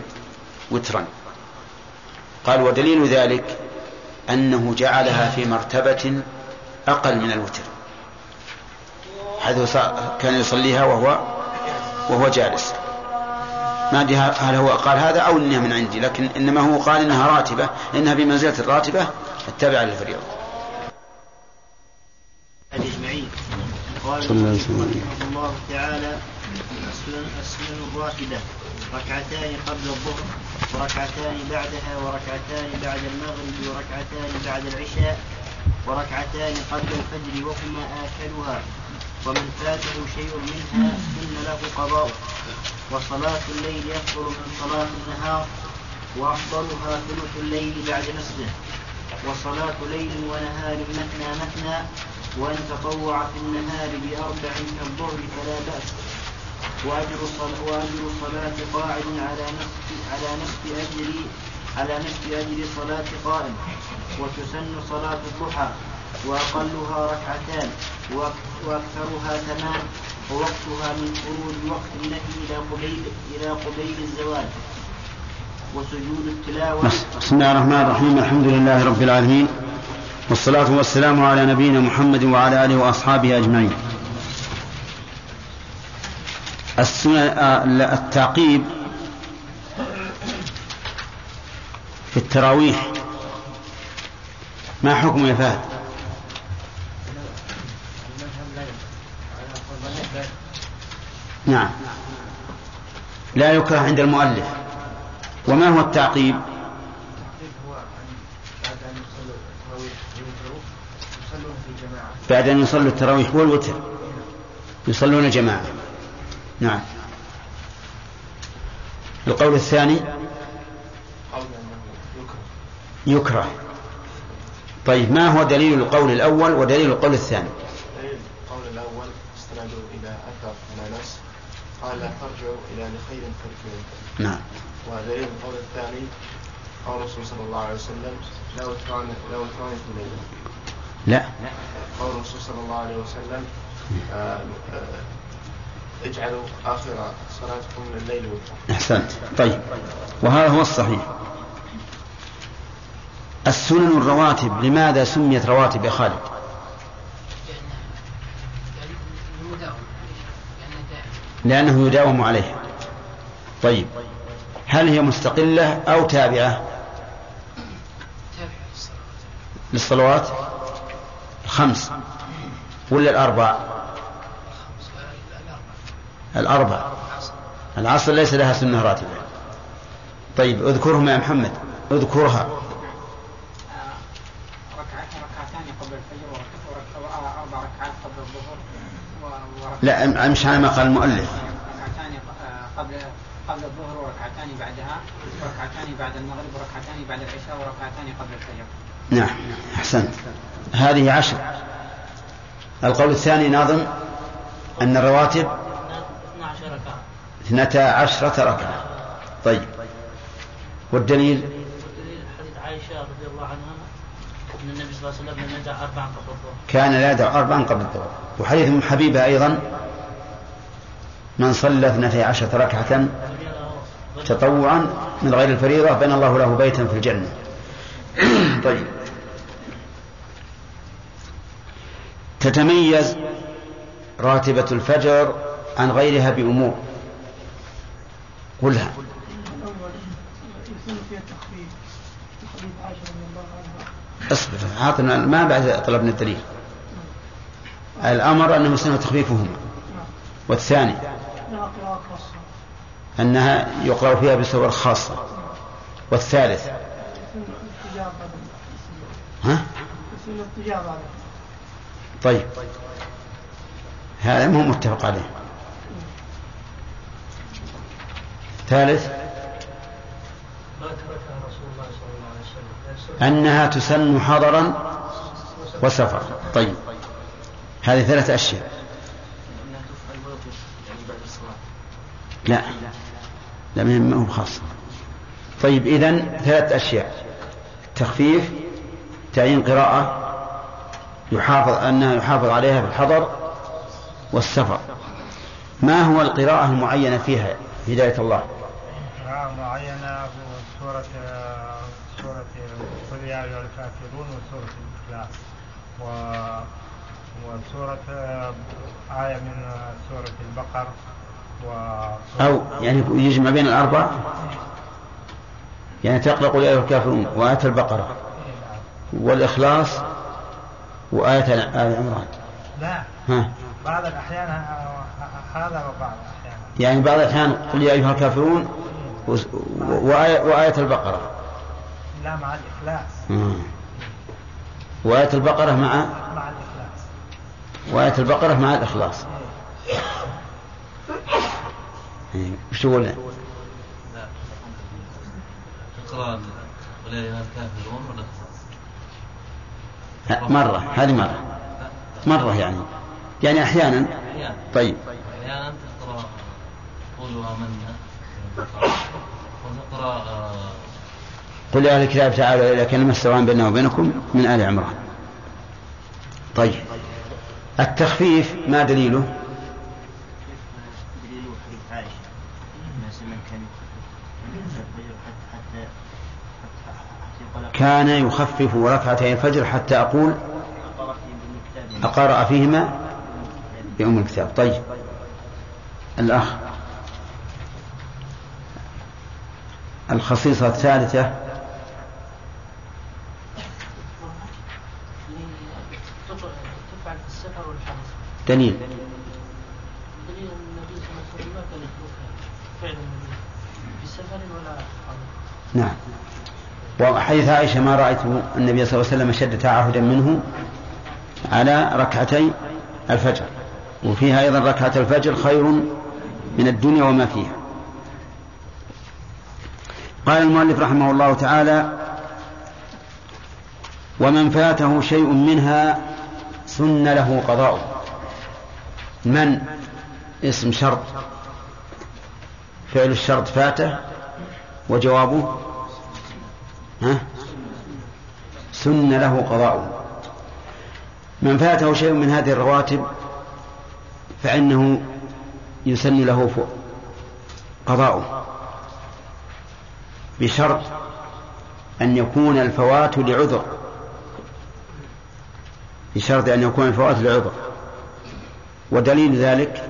وترا. قال ودليل ذلك أنه جعلها في مرتبة أقل من الوتر حيث كان يصليها وهو وهو جالس. ما أدري هل هو قال هذا أو إنها من عندي لكن إنما هو قال إنها راتبة إنها بمنزلة الراتبة التابعة للفريضة. أجمعين قال الله تعالى السنن السنن الراتبة ركعتان قبل الظهر وركعتان بعدها وركعتان بعد المغرب وركعتان بعد العشاء وركعتان قبل الفجر وهما آكلها. ومن فاته شيء منها سن له قضاء. وصلاة الليل يفضل من صلاة النهار وأفضلها ثلث الليل بعد نصفه. وصلاة ليل ونهار مثنى مثنى وأن تطوع في النهار بأربع كالظهر فلا بأس. وأجر وأجر صلاة قاعد على نصف على نصف أجر على نصف أجر صلاة قائم. وتسن صلاة الضحى وأقلها ركعتان وأك- وأكثرها ثمان ووقتها من خروج وقت النهي إلى قبيل إلى قبيل الزوال وسجود التلاوة بس- بسم الله الرحمن الرحيم الحمد لله رب العالمين والصلاة والسلام على نبينا محمد وعلى آله وأصحابه أجمعين. التعقيب في التراويح. ما حكم يا فهد؟ نعم. لا يكره عند المؤلف. وما هو التعقيب؟ بعد أن يصلوا التراويح. والوتر. يصلون جماعة. نعم. القول الثاني؟ يكره. طيب ما هو دليل القول الأول ودليل القول الثاني؟ دليل القول الأول استندوا إلى أثر من أنس قال لا ترجعوا إلى لخير تركوه نعم. ودليل القول الثاني قول الرسول صلى الله عليه وسلم لا وتران لا وتران في الليل لا. قول الرسول صلى الله عليه وسلم آه، آه، اجعلوا آخر صلاتكم من الليل وترا أحسنت. طيب. وهذا هو الصحيح. السنن الرواتب لماذا سميت رواتب يا خالد؟ لأنه يداوم عليها. طيب. هل هي مستقلة أو تابعة؟ للصلوات؟ الخمس ولا الأربع؟ الأربع. العصر ليس لها سنة راتبة. طيب اذكرهم يا محمد. اذكرها. لا امشي على ما قال المؤلف. ركعتان قبل قبل الظهر وركعتان بعدها وركعتان بعد المغرب وركعتان بعد العشاء وركعتان قبل الفجر نعم أحسنت. هذه عشر. القول الثاني ناظم أن الرواتب 12 ركعة اثنتا عشرة ركعة. طيب. والدليل؟ حديث عائشة رضي الله عنها أن النبي صلى الله عليه وسلم لم يدع أربعا قبل الظهر. كان لا يدع أربعا قبل الظهر. وحديث أم حبيبة أيضا؟ من صلى اثنتي عشرة ركعة تطوعا من غير الفريضة بنى الله له بيتا في الجنة. طيب. تتميز راتبة الفجر عن غيرها بأمور قلها يكون فيها تخفيف تخفيف عائشة رضي الله عنها اصبر عاطنا ما بعد طلبنا الدليل. الأمر أنه سنة تخفيفهما. والثاني أنها يقرأ فيها بصور خاصة. والثالث ها؟ طيب هذا مو متفق عليه ثالث ما تركها رسول الله صلى الله عليه وسلم أنها تسن حضرا وسفرا. طيب. هذه ثلاث أشياء. لا. لا ما هو خاص طيب إذن ثلاث أشياء. تخفيف تعيين قراءة يحافظ أنها يحافظ عليها في الحضر والسفر. ما هو القراءة المعينة فيها هداية الله؟ قراءة معينة سورة سورة قل يا أيها الكافرون وسورة الإخلاص. و وسورة آية من سورة البقر. أو يعني يجمع بين الأربع؟ يعني تقرأ قل يا أيها الكافرون وآية البقرة. والإخلاص وآية آل عمران. لا. ها. بعض الأحيان هذا وبعض الأحيان. يعني بعض الأحيان قل يا أيها الكافرون وآية, وآية البقرة. لا مع الإخلاص. مم. وآية البقرة مع مع الإخلاص. وآية البقرة مع الإخلاص. إيه. وش تقول؟ تقرأ ولا الكافرون ولا مرة هذه مرة. مرة يعني. يعني أحيانا. طيب. أحيانا تقرأ قولوا آمنا. وتقرأ قل يا أهل الكتاب تعالوا إلى كلمة سواء بيننا وبينكم من آل عمران. طيب. التخفيف ما دليله؟ دليل حديث عائشة كان يخفف ركعتي الفجر حتى أقول أقرأ فيهما بأم الكتاب. طيب. الأخ. الخصيصة الثالثة. دليل. دليل النبي صلى الله عليه وسلم ما كان في سفر ولا نعم. وحديث عائشة ما رأيت النبي صلى الله عليه وسلم أشد تعهدا منه على ركعتي الفجر. وفيها أيضا ركعة الفجر خير من الدنيا وما فيها. قال المؤلف رحمه الله تعالى ومن فاته شيء منها سن له قضاء. من؟ اسم شرط. فعل الشرط فاته. وجوابه؟ ها؟ سن له قضاء. من فاته شيء من هذه الرواتب فإنه يسن له قضاؤه بشرط أن يكون الفوات لعذر. بشرط أن يكون الفوات لعذر. ودليل ذلك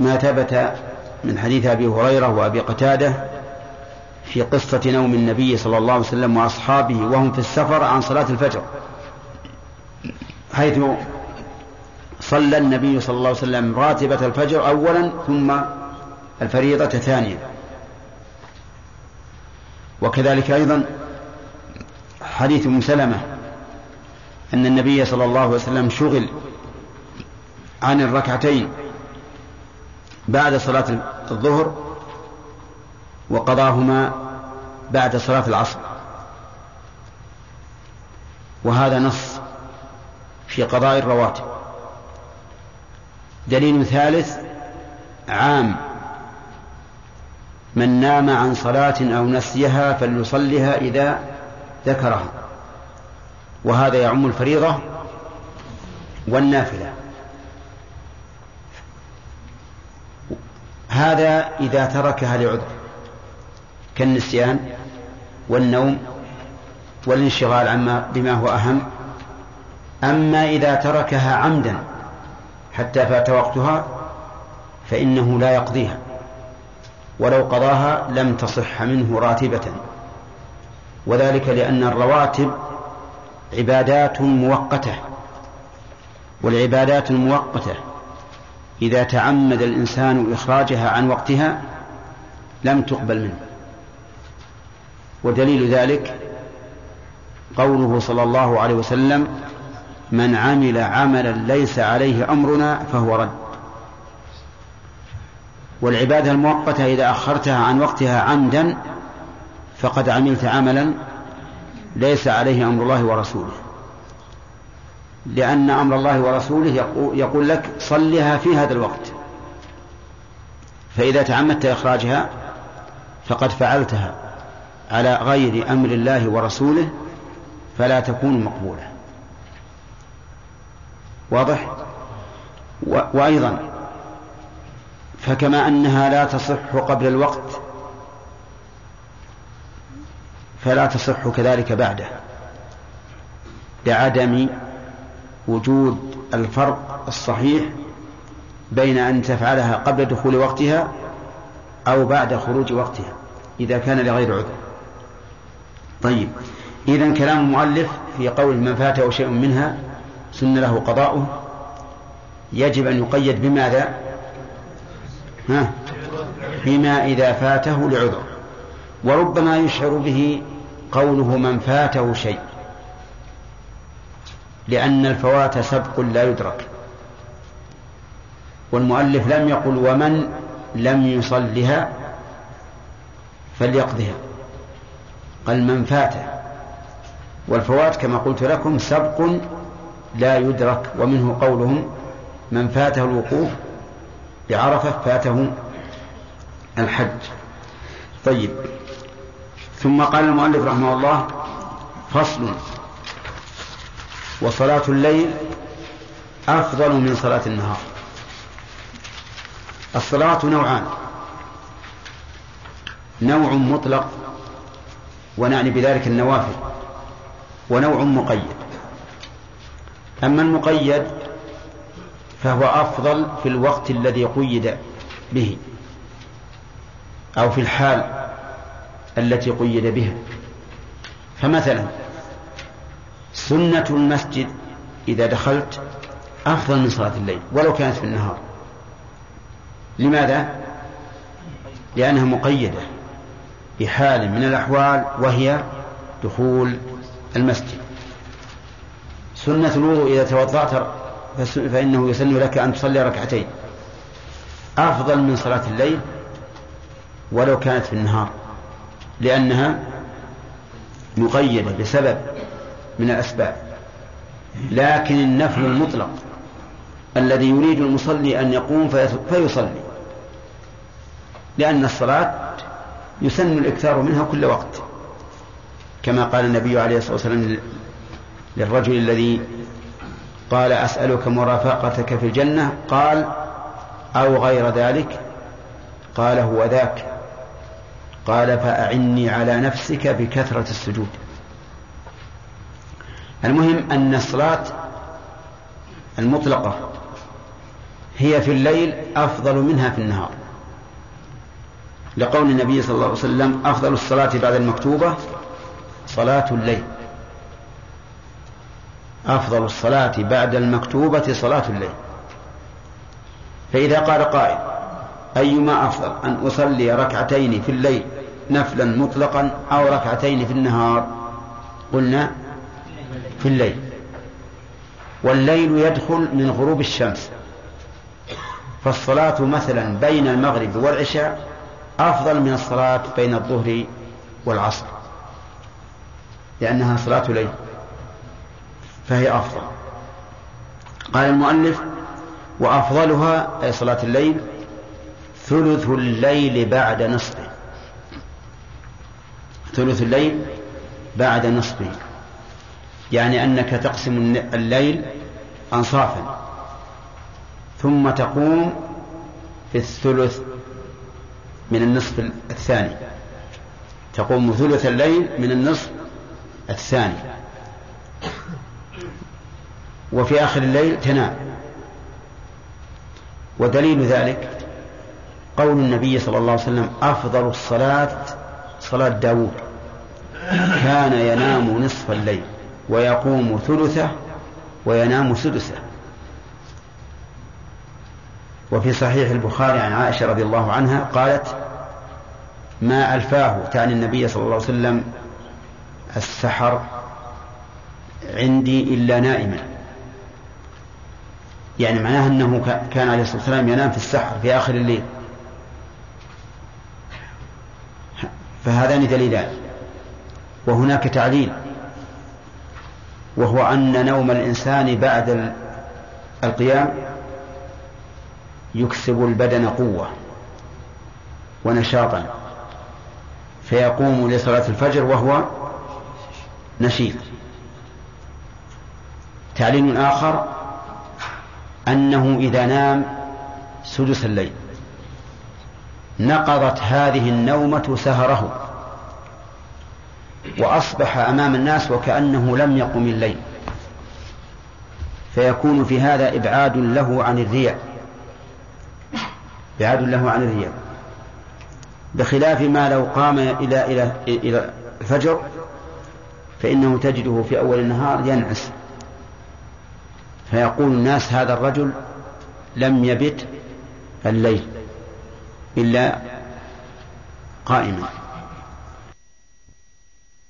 ما ثبت من حديث أبي هريرة وأبي قتادة في قصة نوم النبي صلى الله عليه وسلم وأصحابه وهم في السفر عن صلاة الفجر حيث صلى النبي صلى الله عليه وسلم راتبة الفجر أولا ثم الفريضة ثانيا. وكذلك أيضا حديث أم سلمة أن النبي صلى الله عليه وسلم شغل عن الركعتين بعد صلاة الظهر وقضاهما بعد صلاة العصر. وهذا نص في قضاء الرواتب. دليل ثالث عام من نام عن صلاة أو نسيها فليصلها إذا ذكرها. وهذا يعم الفريضة والنافلة. هذا إذا تركها لعذر كالنسيان والنوم والانشغال عما بما هو أهم. أما إذا تركها عمدا حتى فات وقتها فإنه لا يقضيها. ولو قضاها لم تصح منه راتبة. وذلك لأن الرواتب عبادات مؤقتة والعبادات المؤقتة إذا تعمد الإنسان إخراجها عن وقتها لم تقبل منه. ودليل ذلك قوله صلى الله عليه وسلم من عمل عملا ليس عليه أمرنا فهو رد. والعبادة المؤقتة إذا أخرتها عن وقتها عمدا فقد عملت عملا ليس عليه أمر الله ورسوله. لأن أمر الله ورسوله يقول لك صلها في هذا الوقت. فإذا تعمدت إخراجها فقد فعلتها على غير أمر الله ورسوله فلا تكون مقبولة. واضح. وأيضا فكما أنها لا تصح قبل الوقت فلا تصح كذلك بعده لعدم وجود الفرق الصحيح بين أن تفعلها قبل دخول وقتها أو بعد خروج وقتها إذا كان لغير عذر. طيب إذا كلام المؤلف في قول من فاته شيء منها سن له قضاؤه يجب أن يقيد بماذا؟ ها؟ بما إذا فاته لعذر. وربما يشعر به قوله من فاته شيء. لأن الفوات سبق لا يدرك. والمؤلف لم يقل ومن لم يصلها فليقضها. قال من فاته والفوات كما قلت لكم سبق لا يدرك. ومنه قولهم من فاته الوقوف بعرفة فاته الحج. طيب. ثم قال المؤلف رحمه الله فصل. وصلاة الليل أفضل من صلاة النهار. الصلاة نوعان. نوع مطلق ونعني بذلك النوافل ونوع مقيد. أما المقيد فهو أفضل في الوقت الذي قيد به أو في الحال التي قيد بها. فمثلا سنة المسجد إذا دخلت أفضل من صلاة الليل ولو كانت في النهار. لماذا؟ لأنها مقيدة بحال من الأحوال وهي دخول المسجد. سنة الوضوء إذا توضأت فإنه يسن لك أن تصلي ركعتين. أفضل من صلاة الليل ولو كانت في النهار لأنها مقيدة بسبب من الأسباب. لكن النفل المطلق الذي يريد المصلي أن يقوم فيصلي لأن الصلاة يسن الإكثار منها كل وقت. كما قال النبي عليه الصلاة والسلام للرجل الذي قال أسألك مرافقتك في الجنة. قال أو غير ذلك؟ قال هو ذاك. قال فأعني على نفسك بكثرة السجود. المهم أن الصلاة المطلقة هي في الليل أفضل منها في النهار. لقول النبي صلى الله عليه وسلم أفضل الصلاة بعد المكتوبة صلاة الليل. أفضل الصلاة بعد المكتوبة صلاة الليل. فإذا قال قائل أيما أفضل أن أصلي ركعتين في الليل نفلا مطلقا أو ركعتين في النهار؟ قلنا في الليل. والليل يدخل من غروب الشمس. فالصلاة مثلا بين المغرب والعشاء أفضل من الصلاة بين الظهر والعصر لأنها صلاة ليل. فهي أفضل. قال المؤلف وأفضلها أي صلاة الليل ثلث الليل بعد نصفه ثلث الليل بعد نصفه يعني أنك تقسم الليل أنصافا. ثم تقوم في الثلث من النصف الثاني. تقوم ثلث الليل من النصف الثاني. وفي آخر الليل تنام. ودليل ذلك قول النبي صلى الله عليه وسلم أفضل الصلاة صلاة داود كان ينام نصف الليل ويقوم ثلثه وينام سدسه. وفي صحيح البخاري عن عائشة رضي الله عنها قالت ما ألفاه تعني النبي صلى الله عليه وسلم السحر عندي إلا نائما. يعني معناه أنه كان عليه الصلاة والسلام ينام في السحر في آخر الليل. فهذان دليلان. وهناك تعليل وهو أن نوم الإنسان بعد القيام يكسب البدن قوة ونشاطا. فيقوم لصلاة الفجر وهو نشيط. تعليل آخر أنه إذا نام سدس الليل. نقضت هذه النومة سهره. وأصبح أمام الناس وكأنه لم يقم الليل. فيكون في هذا إبعاد له عن الرياء. إبعاد له عن الرياء. بخلاف ما لو قام إلى إلى إلى الفجر فإنه تجده في أول النهار ينعس. فيقول الناس هذا الرجل لم يبت الليل إلا قائما.